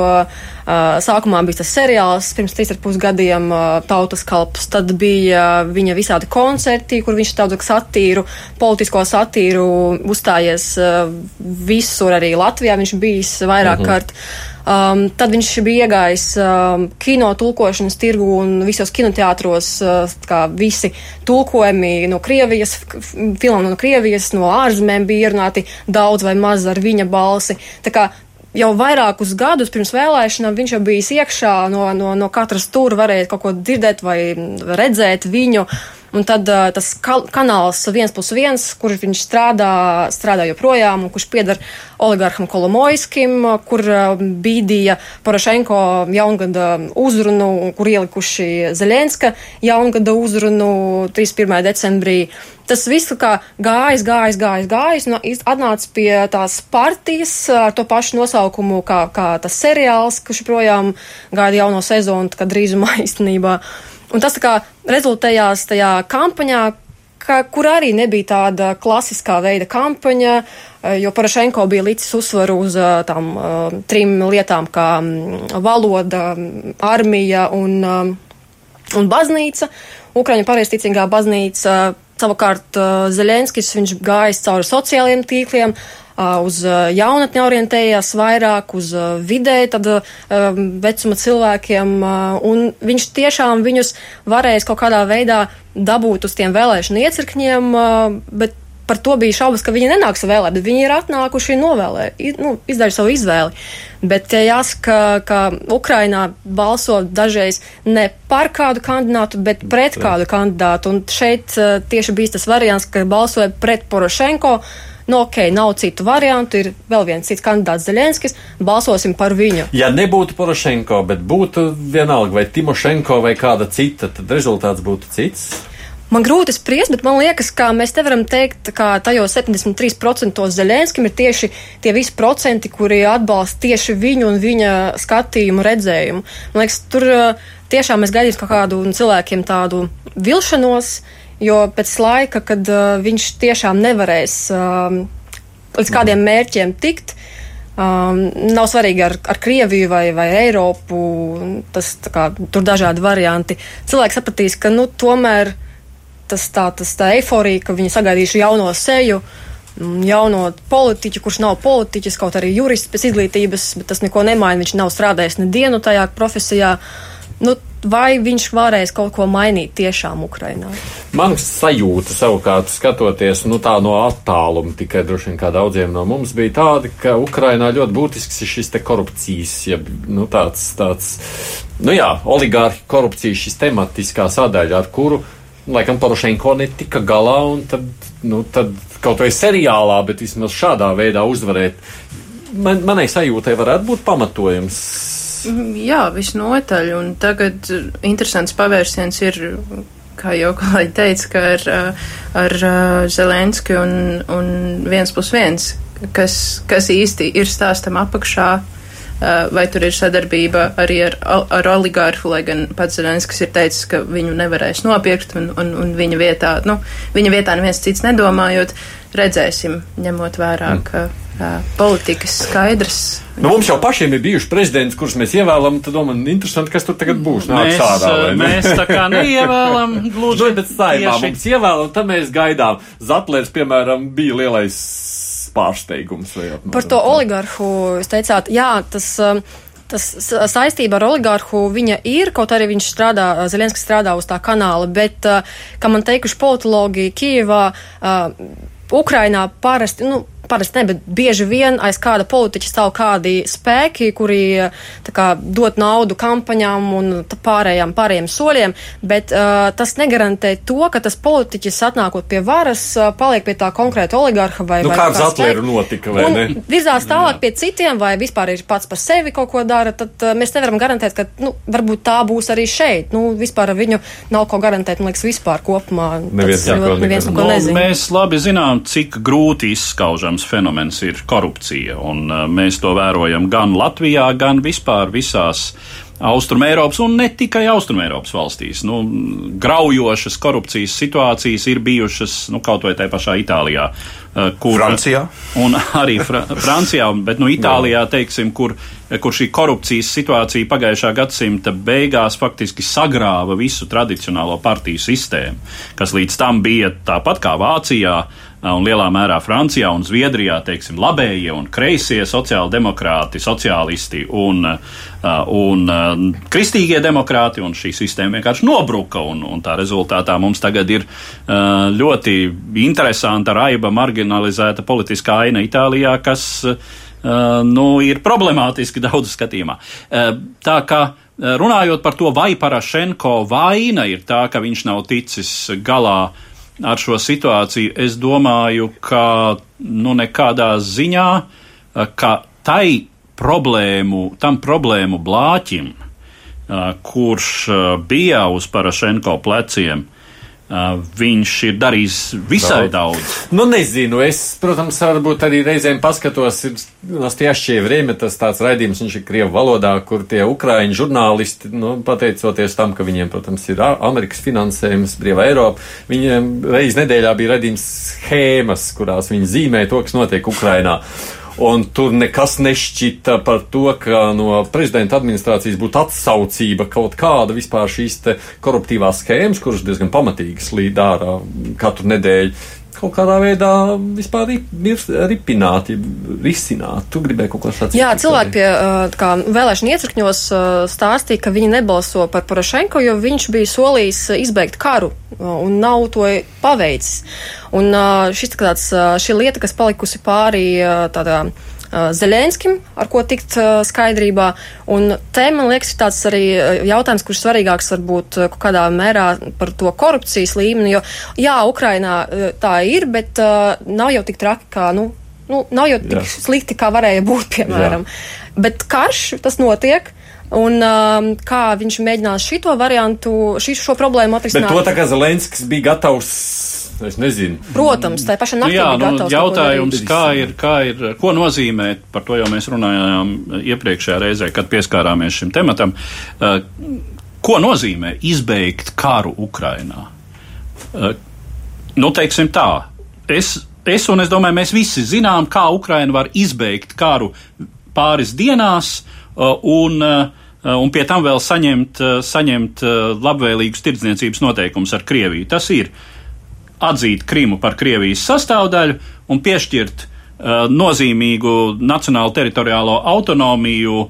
sākumā bija tas seriāls, pirms trīs ar pus gadiem Tautas kalps, tad bija viņa visādi koncerti, kur viņš daudz satīru, politisko satīru uzstājies visur, arī Latvijā viņš bijis vairāk mhm. -huh. kārt. Um, tad viņš bija iegājis um, kino tulkošanas tirgu un visos kinoteātros, uh, visi tulkojumi no Krievijas, filmu no Krievijas, no ārzemēm bija ierunāti daudz vai maz ar viņa balsi. Tā kā jau vairākus gadus pirms vēlēšanām viņš jau bijis iekšā, no, no, no katras tur varēja kaut ko dzirdēt vai redzēt viņu. Un tad uh, tas ka kanāls viens plus viens, kur viņš strādā, strādā joprojām, kurš pieder oligarham Kolomojskim, kur uh, bīdīja Porošenko jaungada uzrunu, kur ielikuši Zeļenska jaungada uzrunu 31. decembrī. Tas viss kā gājis, gājis, gājis, gājis, un atnāca pie tās partijas ar to pašu nosaukumu kā, kā tas seriāls, kurš projām gaida jauno sezonu, kad drīzumā īstenībā. Uh, Un tas tā kā rezultējās tajā kampaņā, ka, kur arī nebija tāda klasiskā veida kampaņa, eh, jo Parašenko bija licis uzsvaru uz eh, tām uh, trim lietām kā um, valoda, armija un, un baznīca. Ukraiņu pareizticīgā baznīca. Savukārt Zelenskis, viņš gājis cauri sociālajiem tīkliem, uz jaunatni orientējās vairāk, uz vidē, tad vecuma cilvēkiem, un viņš tiešām viņus varēs kaut kādā veidā dabūt uz tiem vēlēšanu iecirkņiem, bet par to bija šaubas, ka viņi nenāks vēlēt, bet viņi ir atnākuši novēlē, nu, izdarīt savu izvēli. Bet jāsaka, ka Ukrainā balso dažreiz ne par kādu kandidātu, bet pret kādu kandidātu. Un šeit tieši bija tas variants, ka balsoja pret Porošenko. Nu, ok, nav citu variantu, ir vēl viens cits kandidāts Zelenskis, balsosim par viņu. Ja nebūtu Porošenko, bet būtu vienalga vai Timošenko vai kāda cita, tad rezultāts būtu cits. Man grūti spriest, bet man liekas, ka mēs nevaram teikt, ka tajos 73% Zelenskim ir tieši tie visi procenti, kuri atbalsta tieši viņu un viņa skatījumu, redzējumu. Man liekas, tur tiešām mēs gaidīsim kaut kādu cilvēkiem tādu vilšanos, jo pēc laika, kad uh, viņš tiešām nevarēs um, līdz kādiem mērķiem tikt, um, nav svarīgi ar, ar Krieviju vai, vai Eiropu, tas kā, tur dažādi varianti. Cilvēks sapratīs, ka nu, tomēr tas tā, tas tā eiforija, ka viņi sagaidījuši jauno seju, jauno politiķu, kurš nav politiķis, kaut arī jurists pēc izglītības, bet tas neko nemaina, viņš nav strādājis ne dienu tajā profesijā. Nu, vai viņš varēs kaut ko mainīt tiešām Ukrainā? Man sajūta savukārt, skatoties nu, no attāluma, tikai droši vien kā daudziem no mums bija tāda, ka Ukrainā ļoti būtisks ir šis korupcijas, ja nu, tāds, tāds, nu jā, oligārhi korupcija, šis tematiskā sadaļa, ar kuru, laikam, Porošenko netika galā, un tad, nu, tad kaut vai seriālā, bet vismaz šādā veidā uzvarēt. Man, manai sajūtai varētu būt pamatojums jā, visnotaļ. Un tagad interesants pavērsiens ir, kā jau kolēģi teica, ka ar, ar Zelenski un, un viens plus viens, kas, kas īsti ir stāstam apakšā. vai tur ir sadarbība arī ar, ar oligārhu, lai gan pats Zelenskis ir teicis, ka viņu nevarēs nopirkt un, un, un viņa vietā, nu, viņa vietā neviens cits nedomājot. Redzēsim, ņemot vērā, mm. Ka politikas skaidrs. Nu, mums jau pašiem ir bijuši prezidents, kurus mēs ievēlam. Tad domājam, interesanti, kas tur tagad būs. Mēs, sādā, mēs tā kā neievēlam, gluži pēc saimā mums ievēlam, tad mēs gaidām. Zatlers, piemēram, bija lielais pārsteigums. Par to oligarhu jūs teicāt, jā, tas. Tas saistība ar oligārhu viņa ir, kaut arī viņš strādā, Zelenskis strādā uz tā kanāla, bet, kā man teikuši politologi Kijevā, Ukrainā parasti, nu, parasti ne, bet bieži vien aiz kāda politiķa stāv kādi spēki, kuri kā, dot naudu kampaņām un pārējām, pārējiem soļiem, bet uh, tas negarantē to, ka tas politiķis atnākot pie varas, uh, paliek pie tā konkrēta oligarha vai, nu, vai kāds atlieru notika, vai ne? Virzās tālāk pie citiem vai vispār ir pats par sevi kaut ko dara, tad uh, mēs nevaram garantēt, ka, nu, varbūt tā būs arī šeit. Nu, vispār ar viņu nav ko garantēt, man liekas, vispār kopumā. Neviens, jā, neviens neko nu, nezina. Mēs labi zinām, cik grūti izskaužams zināms fenomens ir korupcija. Un, uh, mēs to vērojam gan Latvijā, gan vispār visās Austrumēropas un ne tikai Austrumēropas valstīs. Nu, graujošas korupcijas situācijas ir bijušas nu, kaut vai tajā pašā Itālijā. Kur, Francijā. Un arī Fra Francijā, bet nu, Itālijā, teiksim, kur, kur šī korupcijas situācija pagājušā gadsimta beigās faktiski sagrāva visu tradicionālo partiju sistēmu, kas līdz tam bija tāpat kā Vācijā un lielā mērā Francijā un Zviedrijā, teiksim, labējie un kreisie sociāldemokrāti, sociālisti un, un kristīgie demokrāti, un šī sistēma vienkārši nobruka, un, un tā rezultātā mums tagad ir ļoti interesanta raiba marginalizēta politiskā aina Itālijā, kas nu, ir problemātiski daudzu skatījumā. Tā kā runājot par to, vai Parašenko vaina ir tā, ka viņš nav ticis galā ar šo situāciju, es domāju, ka nu, nekādā ziņā, ka tai problēmu, tam problēmu blāķim, kurš bija uz Parašenko pleciem, Uh, viņš ir darījis visai daudz. daudz. Nu, nezinu, es, protams, varbūt arī reizēm paskatos, ir Nastiešķie Vrēme, tas tāds raidījums, viņš ir Krievu valodā, kur tie Ukraiņu žurnālisti, nu, pateicoties tam, ka viņiem, protams, ir Amerikas finansējums, brīvā Eiropa, viņiem reiz nedēļā bija raidījums schēmas, kurās viņi zīmē to, kas notiek Ukrainā. Un tur nekas nešķita par to, ka no prezidenta administrācijas būtu atsaucība kaut kāda vispār šīs koruptīvās schēmas, kuras diezgan pamatīgas līdz ārā katru nedēļu. Kaut kādā veidā vispār ripināt, risināt. Tu gribēji kaut ko sacīt? Jā, cilvēki pie kā, vēlēšana iecirkņos stāstīja, ka viņi nebalso par Porošenko, jo viņš bija solījis izbeigt karu un nav to paveicis. Un šis, tāds, šī lieta, kas palikusi pāri tādā Zeļenskim, ar ko tikt skaidrībā. Un te, man liekas, ir tāds arī jautājums, kurš svarīgāks varbūt kādā mērā par to korupcijas līmeni, jo jā, Ukrainā tā ir, bet nav jau tik traki, kā, nu, nu nav jau tik jā. slikti, kā varēja būt, piemēram. Jā. Bet karš, tas notiek. Un um, kā viņš mēģinās šito variantu, šī, šo problēmu atrisināt? Bet to tā kā Zelenskis bija gatavs Es nezinu. Protams, tā paša naktī. Jā, nu, jautājums, kā ir, kā ir, ko nozīmē, par to jau mēs runājām iepriekšējā reizē, kad pieskārāmies šim tematam. Uh, ko nozīmē izbeigt karu Ukrainā? Uh, nu, teiksim tā, es, es un es domāju, mēs visi zinām, kā Ukraina var izbeigt karu pāris dienās uh, un un pie tam vēl saņemt, saņemt labvēlīgus tirdzniecības noteikumus ar Krieviju. Tas ir atzīt Krimu par Krievijas sastāvdaļu un piešķirt uh, nozīmīgu nacionālu teritoriālo autonomiju uh,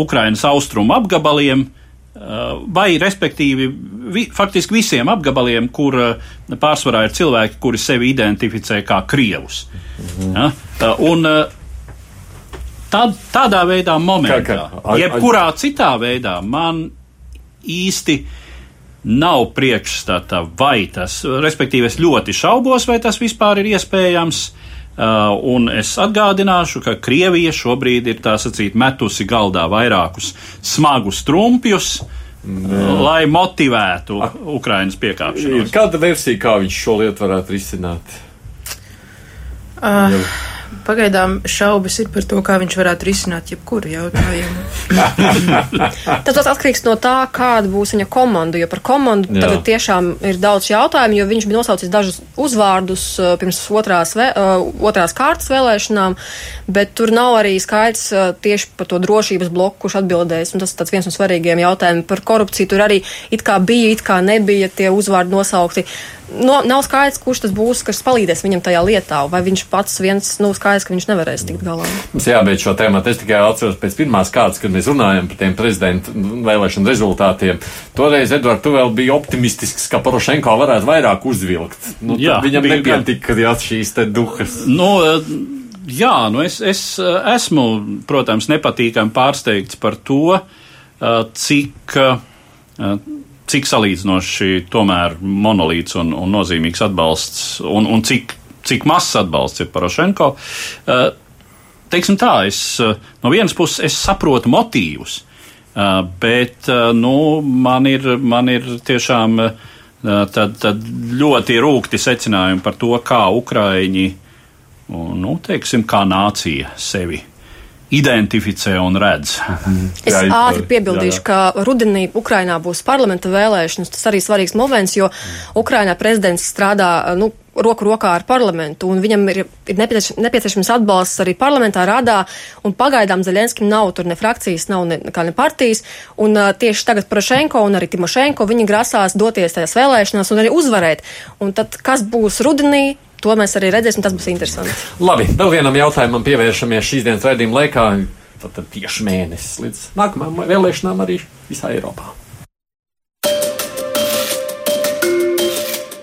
Ukrainas austrumu apgabaliem, uh, vai respektīvi vi, faktiski visiem apgabaliem, kur uh, pārsvarā ir cilvēki, kuri sevi identificē kā Krievus. Mhm. Ja? Uh, un, uh, Tad, tādā veidā, momentā, kā, kā, jebkurā citā veidā, man īsti uh, nav priekšstata, vai tas, respektīvi, es ļoti šaubos, vai tas vispār ir iespējams. Uh, un es atgādināšu, ka Krievija šobrīd ir tā sacīt metusi galdā vairākus smagus trumpjus, mm. lai motivētu A, Ukrainas piekāpšanos. Kāda versija, kā viņš šo lietu varētu risināt? Uh, Pagaidām šaubas ir par to, kā viņš varētu risināt jebkuru jautājumu. Tas tas atkarīgs no tā, kāda būs viņa komanda. Jo par komandu Jā. tagad tiešām ir daudz jautājumu, jo viņš bija nosaucis dažus uzvārdus uh, pirms otrās, vē, uh, otrās kārtas vēlēšanām, bet tur nav arī skaidrs uh, tieši par to drošības bloku, kurš atbildēs. Un tas ir viens no svarīgiem jautājumiem par korupciju. Tur arī it kā bija, it kā nebija tie uzvārdi nosaukti. No, nav skaidrs, kurš tas būs, kas palīdzēs viņam tajā lietā, vai viņš pats viens, nu, skaidrs, ka viņš nevarēs tikt galā. Mums jābeidz šo tēmu. Es tikai atceros pēc pirmās kārtas, kad mēs runājam par tiem prezidenta vēlēšanu rezultātiem. Toreiz, Edvards, tu vēl biji optimistisks, ka Porošenko varētu vairāk uzvilkt. Nu, Jā, viņam bija nepietika jā, šīs te duhas. Nu, eh, jā, nu es, es eh, esmu, protams, nepatīkami pārsteigts par to, eh, cik, cik salīdzinoši tomēr monolīts un, un nozīmīgs atbalsts un, un cik, cik mazs atbalsts ir Porošenko. Eh, Teiksim tā, es eh, no vienas puses es saprotu motīvus, eh, bet nu, man, ir, man ir tiešām tad, tad ļoti rūkti secinājumi par to, kā Ukraiņi un, nu, teiksim, kā nācija sevi identificē un redz. Es Jā, ātri jā, piebildīšu, jā. ka rudenī Ukrainā būs parlamenta vēlēšanas. Tas arī svarīgs moments, jo Ukrainā prezidents strādā nu, roku rokā ar parlamentu, un viņam ir, ir nepiecieš, nepieciešams atbalsts arī parlamentā radā, un pagaidām Zaļenskim nav tur ne frakcijas, nav ne, kā ne partijas, un uh, tieši tagad Porošenko un arī Timošenko viņi grasās doties tajās vēlēšanās un arī uzvarēt. Un tad, kas būs rudenī, to mēs arī redzēsim, tas būs interesanti. Labi, vēl vienam jautājumam pievēršamies šīs dienas raidījuma laikā. Tad tieši mēnesis līdz nākamajām vēlēšanām arī visā Eiropā.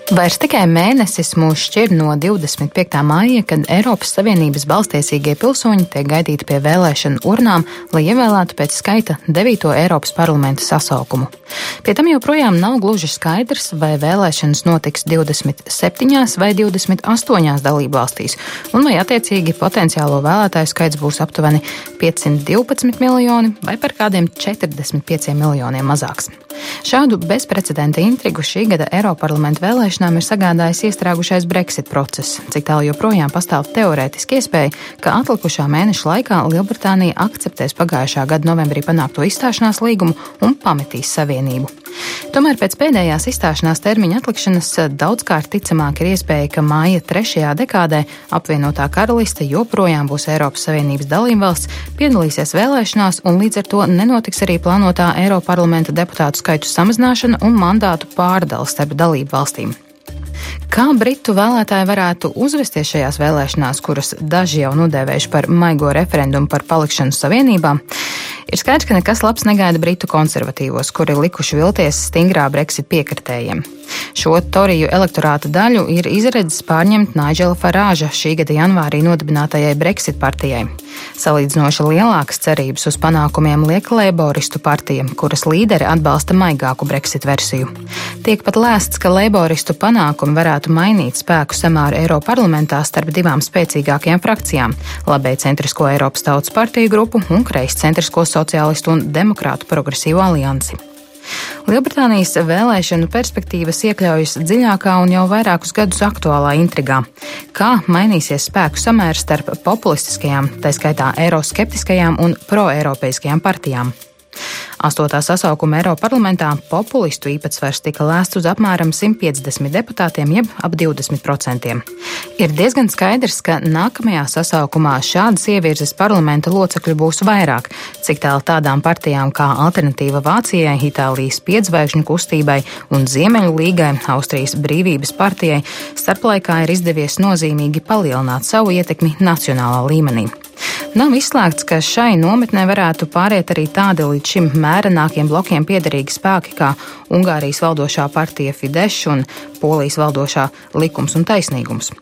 Vairs tikai mēnesis mūs šķir no 25. māja, kad Eiropas Savienības balstiesīgie pilsoņi tiek gaidīti pie vēlēšanu urnām, lai ievēlētu pēc skaita 9. Eiropas parlamenta sasaukumu. Pie tam joprojām nav gluži skaidrs, vai vēlēšanas notiks 27 vai 28 dalību valstīs, un vai attiecīgi potenciālo vēlētāju skaits būs aptuveni 512 miljoni vai par kādiem 45 miljoniem mazāks. Šādu bezprecedenta intrigu šī gada Eiroparlamenta vēlēšanām ir sagādājis iestrēgušais Brexit process, cik tālu joprojām pastāv teorētiski iespēja, ka atlikušā mēneša laikā Lielbritānija akceptēs pagājušā gada novembrī panākto izstāšanās līgumu un pametīs savienību. Tomēr pēc pēdējās izstāšanās termiņa atlikšanas daudzkārt ticamāk ir iespēja, ka māja trešajā dekādē apvienotā karaliste joprojām būs Eiropas Savienības dalībvalsts, piedalīsies vēlēšanās un līdz ar to nenotiks arī plānotā Eiroparlamenta deputātu skaitu samazināšana un mandātu pārdala starp dalību valstīm. Kā britu vēlētāji varētu uzvesties šajās vēlēšanās, kuras daži jau nudēvējuši par maigo referendumu par palikšanu savienībā? Ir skaidrs, ka nekas labs negaida britu konservatīvos, kuri likuši vilties stingrā Brexit piekritējiem. Šo Toriju elektorāta daļu ir izredzes pārņemt Nigela Farāža šī gada janvārī nodibinātajai Brexit partijai. Salīdzinoši lielākas cerības uz panākumiem liek Leiboristu partija, kuras līderi atbalsta maigāku Brexit versiju. Tiek pat lēsts, ka Leiboristu panākumi varētu mainīt spēku samāru Eiroparlamentā starp divām spēcīgākajām frakcijām - labēji centrisko Eiropas tautas partiju grupu un kreis centrisko sociālistu un demokrātu progresīvo aliansi. Lielbritānijas vēlēšanu perspektīvas iekļaujas dziļākā un jau vairākus gadus aktuālā intrigā. Kā mainīsies spēku samērs starp populistiskajām, tā skaitā eiroskeptiskajām un proeiropeiskajām partijām? Astotā sasaukuma Eiroparlamentā populistu īpatsvars tika lēsts uz apmēram 150 deputātiem, jeb ap 20%. Ir diezgan skaidrs, ka nākamajā sasaukumā šādas ievirzes parlamenta locekļu būs vairāk, cik tālu tādām partijām kā Alternatīva Vācijai, Itālijas piedzvaigžņu kustībai un Ziemeļu līgai, Austrijas brīvības partijai, starplaikā ir izdevies nozīmīgi palielināt savu ietekmi nacionālā līmenī. Nav izslēgts, ka šai nometnē varētu pāriet arī tādi līdz šim mērenākiem blokiem piederīgi spēki kā Ungārijas valdošā partija Fidesz un Polijas valdošā likums un taisnīgums.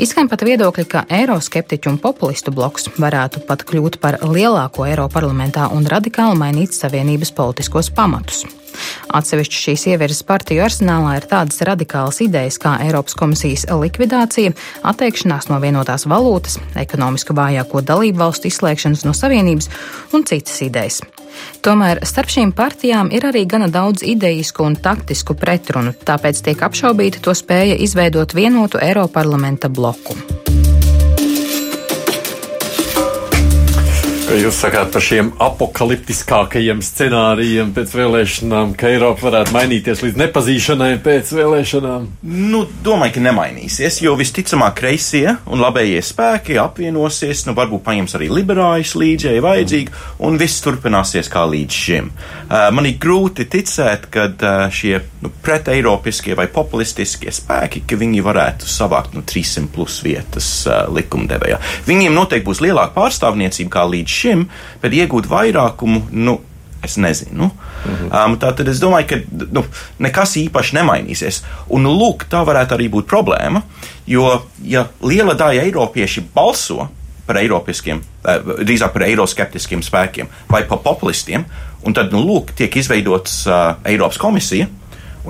Izskan pat viedokļi, ka eiroskeptiķu un populistu bloks varētu pat kļūt par lielāko Eiroparlamentā un radikāli mainīt savienības politiskos pamatus. Atsevišķi šīs ievirzes partiju arsenālā ir tādas radikālas idejas kā Eiropas komisijas likvidācija, atteikšanās no vienotās valūtas, ekonomiski vājāko dalību valstu izslēgšanas no savienības un citas idejas. Tomēr starp šīm partijām ir arī gana daudz ideisku un taktisku pretrunu, tāpēc tiek apšaubīta to spēja izveidot vienotu Eiroparlamenta bloku. Jūs sakāt par šiem apakaliptiskākajiem scenārijiem pēc vēlēšanām, ka Eiropa varētu mainīties līdz nepazīšanai pēc vēlēšanām? Nu, domāju, ka nemainīsies, jo visticamāk kreisie un labējie spēki apvienosies, nu, varbūt paņems arī liberāļus līdzi, ja vajadzīgi, un viss turpināsies kā līdz šim. Uh, man ir grūti ticēt, ka uh, šie nu, preteiropiskie vai populistiskie spēki, ka viņi varētu savākt nu, 300 plus vietas uh, likumdevējā. Viņiem noteikti būs lielāka pārstāvniecība kā līdz šim, bet iegūt vairākumu, nu, es nezinu. Mhm. Um, tā tad es domāju, ka nu, nekas īpaši nemainīsies. Un, lūk, tā varētu arī būt problēma, jo, ja liela daļa eiropieši balso par eiropiskiem, uh, drīzāk par eiroskeptiskiem spēkiem vai par populistiem, un tad, nu, lūk, tiek izveidots uh, Eiropas komisija,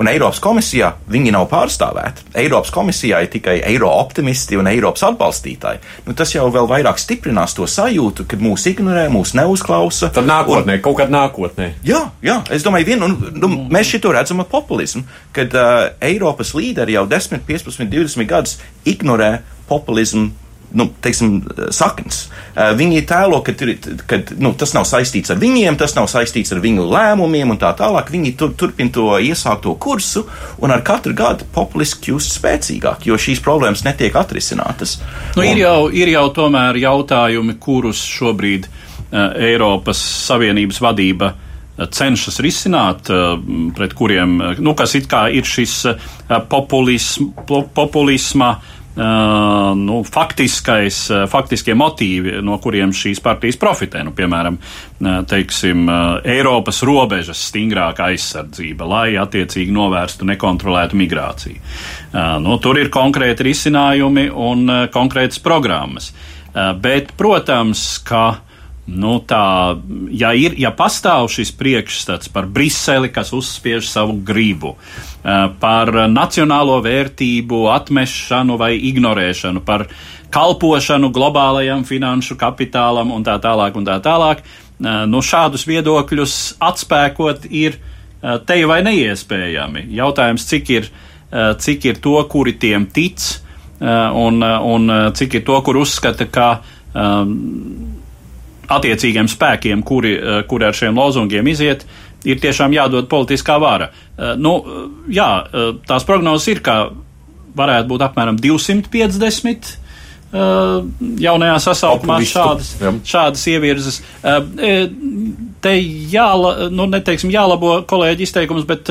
Un Eiropas komisijā viņi nav pārstāvēti. Eiropas komisijā ir tikai eiro optimisti un Eiropas atbalstītāji. Nu, tas jau vēl vairāk stiprinās to sajūtu, kad mūs ignorē, mūs neuzklausa. Tad nākotnē, un, kaut kad nākotnē. Jā, jā, es domāju, vienu, un, nu, mēs šito redzam ar populismu, kad uh, Eiropas līderi jau 10, 15, 20 gadus ignorē populismu nu, teiksim, saknes. Eh, viņi tēlo, ka, ka nu, tas nav saistīts ar viņiem, tas nav saistīts ar viņu lēmumiem un tā tālāk. Viņi tur, turpina to iesākto kursu un ar katru gadu populiski kļūst spēcīgāk, jo šīs problēmas netiek atrisinātas. Nu, un, ir, jau, ir jau tomēr jautājumi, kurus šobrīd uh, Eiropas Savienības vadība uh, cenšas risināt, pret kuriem, nu, kas it kā ir šis populism, populisma Uh, nu, faktiskais, uh, faktiskie motīvi, no kuriem šīs partijas profitē. Nu, piemēram, uh, teiksim, Eiropas robežas stingrāka aizsardzība, lai attiecīgi novērstu nekontrolētu migrāciju. Nu, tur ir konkrēti risinājumi un konkrētas programmas. Bet, protams, ka Nu, tā, ja, ir, ja pastāv šis priekšstats par Briseli, kas uzspiež savu gribu, par nacionālo vērtību atmešanu vai ignorēšanu, par kalpošanu globālajam finanšu kapitālam un tā tālāk, un tā tālāk, nu, šādus viedokļus atspēkot ir te vai neiespējami. Jautājums, cik ir, cik ir to, kuri tiem tic, un, un cik ir to, kur uzskata, ka attiecīgiem spēkiem, kuri, eh, kuri ar šiem lozungiem iziet, ir tiešām jādod politiskā vara. Eh, nu, eh, jā, tās prognozes ir, ka varētu būt apmēram 250 jaunajā sasaukumā šādas, jā. šādas ievirzes. Te jāla, nu, neteiksim, jālabo kolēģi izteikums, bet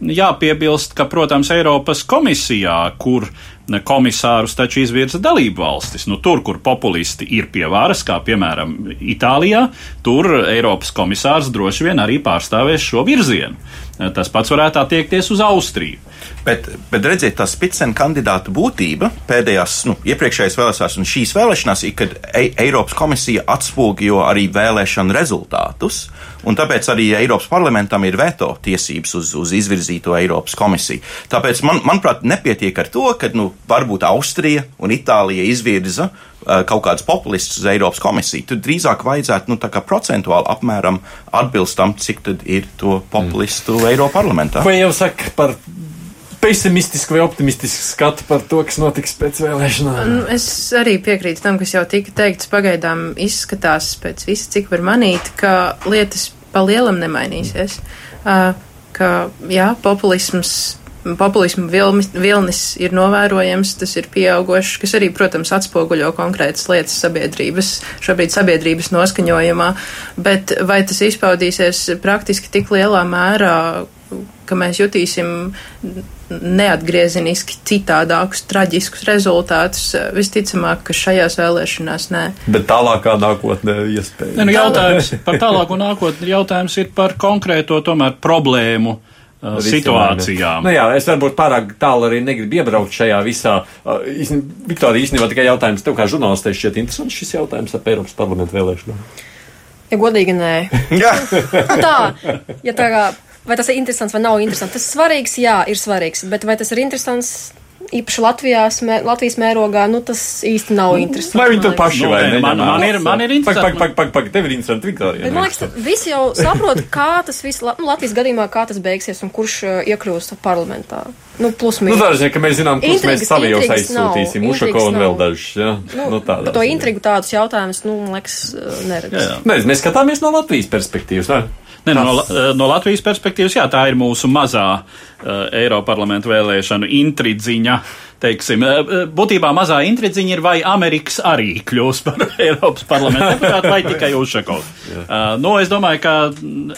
jāpiebilst, ka, protams, Eiropas komisijā, kur komisārus taču izvirza dalību valstis. Nu, tur, kur populisti ir pie varas, kā piemēram Itālijā, tur Eiropas komisārs droši vien arī pārstāvēs šo virzienu. Tas pats varētu attiekties uz Austriju. Bet, bet redziet, tā spicena kandidāta būtība pēdējās, nu, iepriekšējās vēlēšanās un šīs vēlēšanās ir, kad e Eiropas komisija atspoguļo arī vēlēšanu rezultātus, un tāpēc arī Eiropas parlamentam ir veto tiesības uz, uz izvirzīto Eiropas komisiju. Tāpēc, man, manuprāt, nepietiek ar to, ka, nu, varbūt Austrija un Itālija izvirza uh, kaut kādus populistus uz Eiropas komisiju. Tur drīzāk vajadzētu nu, procentuāli apmēram atbilst tam, cik ir to populistu mm. Eiropas parlamentā. Ko jau saka par pesimistisku vai optimistisku skatu par to, kas notiks pēc vēlēšanām? Nu, es arī piekrītu tam, kas jau tika teikts. Pagaidām izskatās pēc visa, cik var manīt, ka lietas pa lielam nemainīsies. Ka, jā, populisms populismu vilnis, vilnis ir novērojams, tas ir pieaugošs, kas arī, protams, atspoguļo konkrētas lietas sabiedrības, šobrīd sabiedrības noskaņojumā, bet vai tas izpaudīsies praktiski tik lielā mērā, ka mēs jutīsim neatgriezeniski citādākus, traģiskus rezultātus. Visticamāk, ka šajās vēlēšanās nē. Bet tālākā nākotnē iespējams. Nu, jautājums par tālāko nākotni jautājums ir par konkrēto tomēr problēmu uh, situācijām. Nu, jā, es varbūt pārāk tālu arī negribu iebraukt šajā visā. Uh, Viktorija, īstenībā tikai jautājums tev kā žurnālistē šķiet interesants šis jautājums ap Eiropas parlamentu vēlēšanām. Ja godīgi, nē. nu, tā, ja tā kā, vai tas ir interesants vai nav interesants, tas ir svarīgs, jā, ir svarīgs, bet vai tas ir interesants, īpaši Latvijā, smē, Latvijas mērogā, nu, tas īsti nav interesanti. Lai viņi tur paši Nu, vai ne? man- man ir- man ir interesanti. Pak, pak, pak, pak, tev ir interesanti, Viktorija. Bet, man liekas, ka visi jau saprot, kā tas viss, nu, Latvijas gadījumā, kā tas beigsies un kurš uh, iekļūst parlamentā. Nu, plus Nu, mīnus. daži, ka mēs zinām, kurus mēs savi jau aizsūtīsim. Ušako un vēl dažus, jā. nu, Nu, tādā. to intrigu tādus jautājumus, nu, man liekas, uh, neredz. Jā, jā. Nē, mēs skatāmies no Latvijas perspektīvas. Ne? Ne, no, La- no Latvijas perspektīvas, jā, tā ir mūsu mazā uh, Eiroparlamenta vēlēšanu intridziņa. Teiksim, uh, būtībā mazā intridziņa ir, vai Amerikas arī kļūs par Eiropas parlamentu deputātu, vai tikai Ušakovs. Uh, nu, es domāju, ka,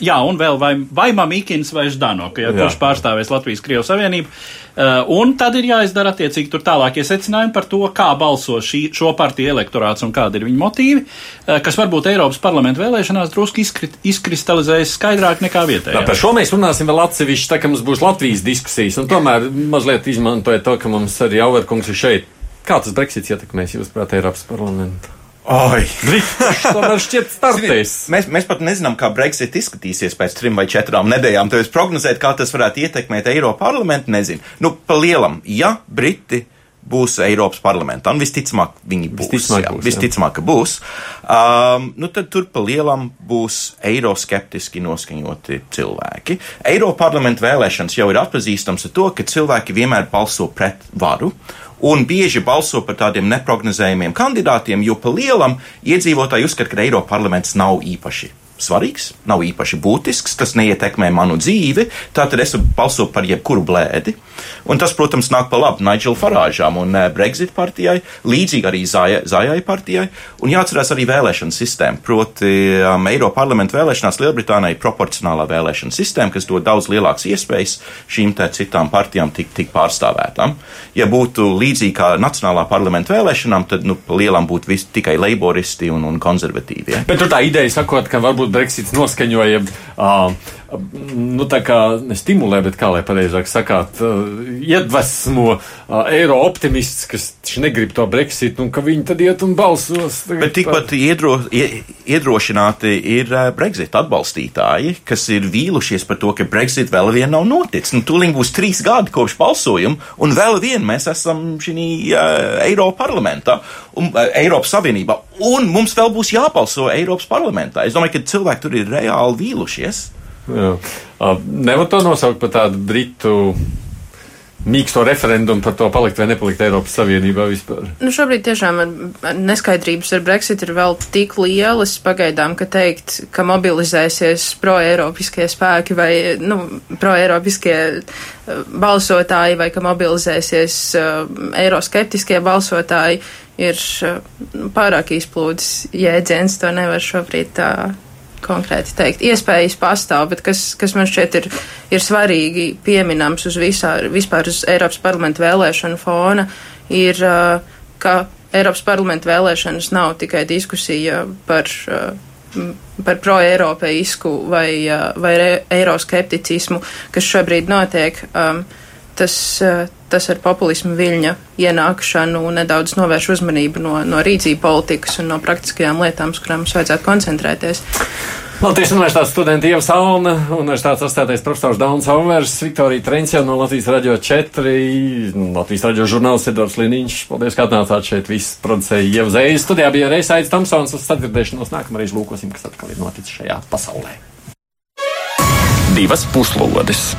jā, un vēl vai, vai Mamikins vai Ždanoka, ja, kurš pārstāvēs Latvijas Krievu Savienību. Uh, un tad ir jāizdara attiecīgi tur tālākie secinājumi par to, kā balso šī, šo partiju elektorāts un kādi ir viņu motīvi, uh, kas varbūt Eiropas parlamentu vēlēšanās drusku izkrit, izkristalizējas skaidrāk nekā vietējā. par šo mēs runāsim vēl atsevišķi, tā kā mums būs Latvijas diskusijas. Un tomēr mazliet izmantojot to, ka mums arī Auverkungs ir šeit. Kā tas Brexits ietekmēs, jūsuprāt, Eiropas parlamentu? Oi! Brits tomēr šķiet startēs. Mēs, mēs pat nezinām, kā Brexit izskatīsies pēc trim vai četrām nedēļām. Tāpēc prognozēt, kā tas varētu ietekmēt Eiropas parlamentu, nezinu. Nu, pa lielam, ja Briti būs Eiropas parlamentā, un visticamāk viņi būs. Visticamāk jā, būs, jā. visticamāk, ka būs. Um, nu, tad tur pa lielam būs eiroskeptiski noskaņoti cilvēki. Eiropas parlamenta vēlēšanas jau ir atpazīstams ar to, ka cilvēki vienmēr balso pret varu. Un bieži balso par tādiem neprognozējumiem kandidātiem, jo pa lielam iedzīvotāji uzskata, ka Eiropas parlaments nav īpaši svarīgs, nav īpaši būtisks, tas neietekmē manu dzīvi, tātad es balsoju par jebkuru blēdi. Un tas, protams, nāk pa labu Nigel Farāžām un eh, Brexit partijai, līdzīgi arī Zājai, partijai. Un jāatcerās arī vēlēšana sistēma. Proti, um, Eiropa parlamenta vēlēšanās Lielbritānijai ir proporcionālā vēlēšana sistēma, kas dod daudz lielākas iespējas šīm citām partijām tik, tik pārstāvētām. Ja būtu līdzīgi kā Nacionālā parlamenta vēlēšanām, tad nu, lielam būtu vis, tikai leiboristi un, un konservatīvie. Bet tur tā ideja sakot, ka varbūt Brexits noskaņoja, uh, nu tā kā nestimulē, bet kā lai pareizāk sakāt, uh, iedvesmo uh, eiro optimists, kas negrib to Brexit, un ka viņi tad iet un balsos. Bet tikpat iedro, ie- iedrošināti ir eh, Brexit atbalstītāji, kas ir vīlušies par to, ka Brexit vēl vien nav noticis. Nu, Tūlīt būs trīs gadi kopš balsojuma, un vēl vien mēs esam šī uh, Eiropas parlamentā, un, uh, Eiropas Savienībā, un mums vēl būs jābalso Eiropas parlamentā. Es domāju, ka cilvēki tur ir reāli vīlušies. Uh, nevar to nosaukt par tādu britu mīksto referendumu par to palikt vai nepalikt Eiropas Savienībā vispār. Nu, šobrīd tiešām neskaidrības ar Brexit ir vēl tik lielas pagaidām, ka teikt, ka mobilizēsies pro-eiropiskie spēki vai nu, pro-eiropiskie uh, balsotāji vai ka mobilizēsies uh, eiroskeptiskie balsotāji ir uh, pārāk izplūdes jēdziens. To nevar šobrīd tā konkrēti teikt. Iespējas pastāv, bet kas, kas man šķiet ir, ir svarīgi pieminams uz visā, vispār uz Eiropas parlamentu vēlēšanu fona, ir, ka Eiropas parlamentu vēlēšanas nav tikai diskusija par, par pro-eiropeisku vai, vai eiroskepticismu, kas šobrīd notiek. Um, tas, uh, tas ar populismu viļņa ienākšanu nedaudz novērš uzmanību no, no rīcību politikas un no praktiskajām lietām, uz kurām mums vajadzētu koncentrēties. Latvijas Universitātes studenta Ieva Salna, Universitātes asociētais profesors Dauns Hauvers, Viktorija Trencja no Latvijas radio 4, Latvijas radio žurnāls Edvards Liniņš. Paldies, ka atnācāt šeit. Viss producēja Ieva Zējas. Studijā bija Reisaids Tamsons. Uz sadzirdēšanos nākamreiz lūkosim, kas atkal ir noticis šajā pasaulē. Divas puslodes!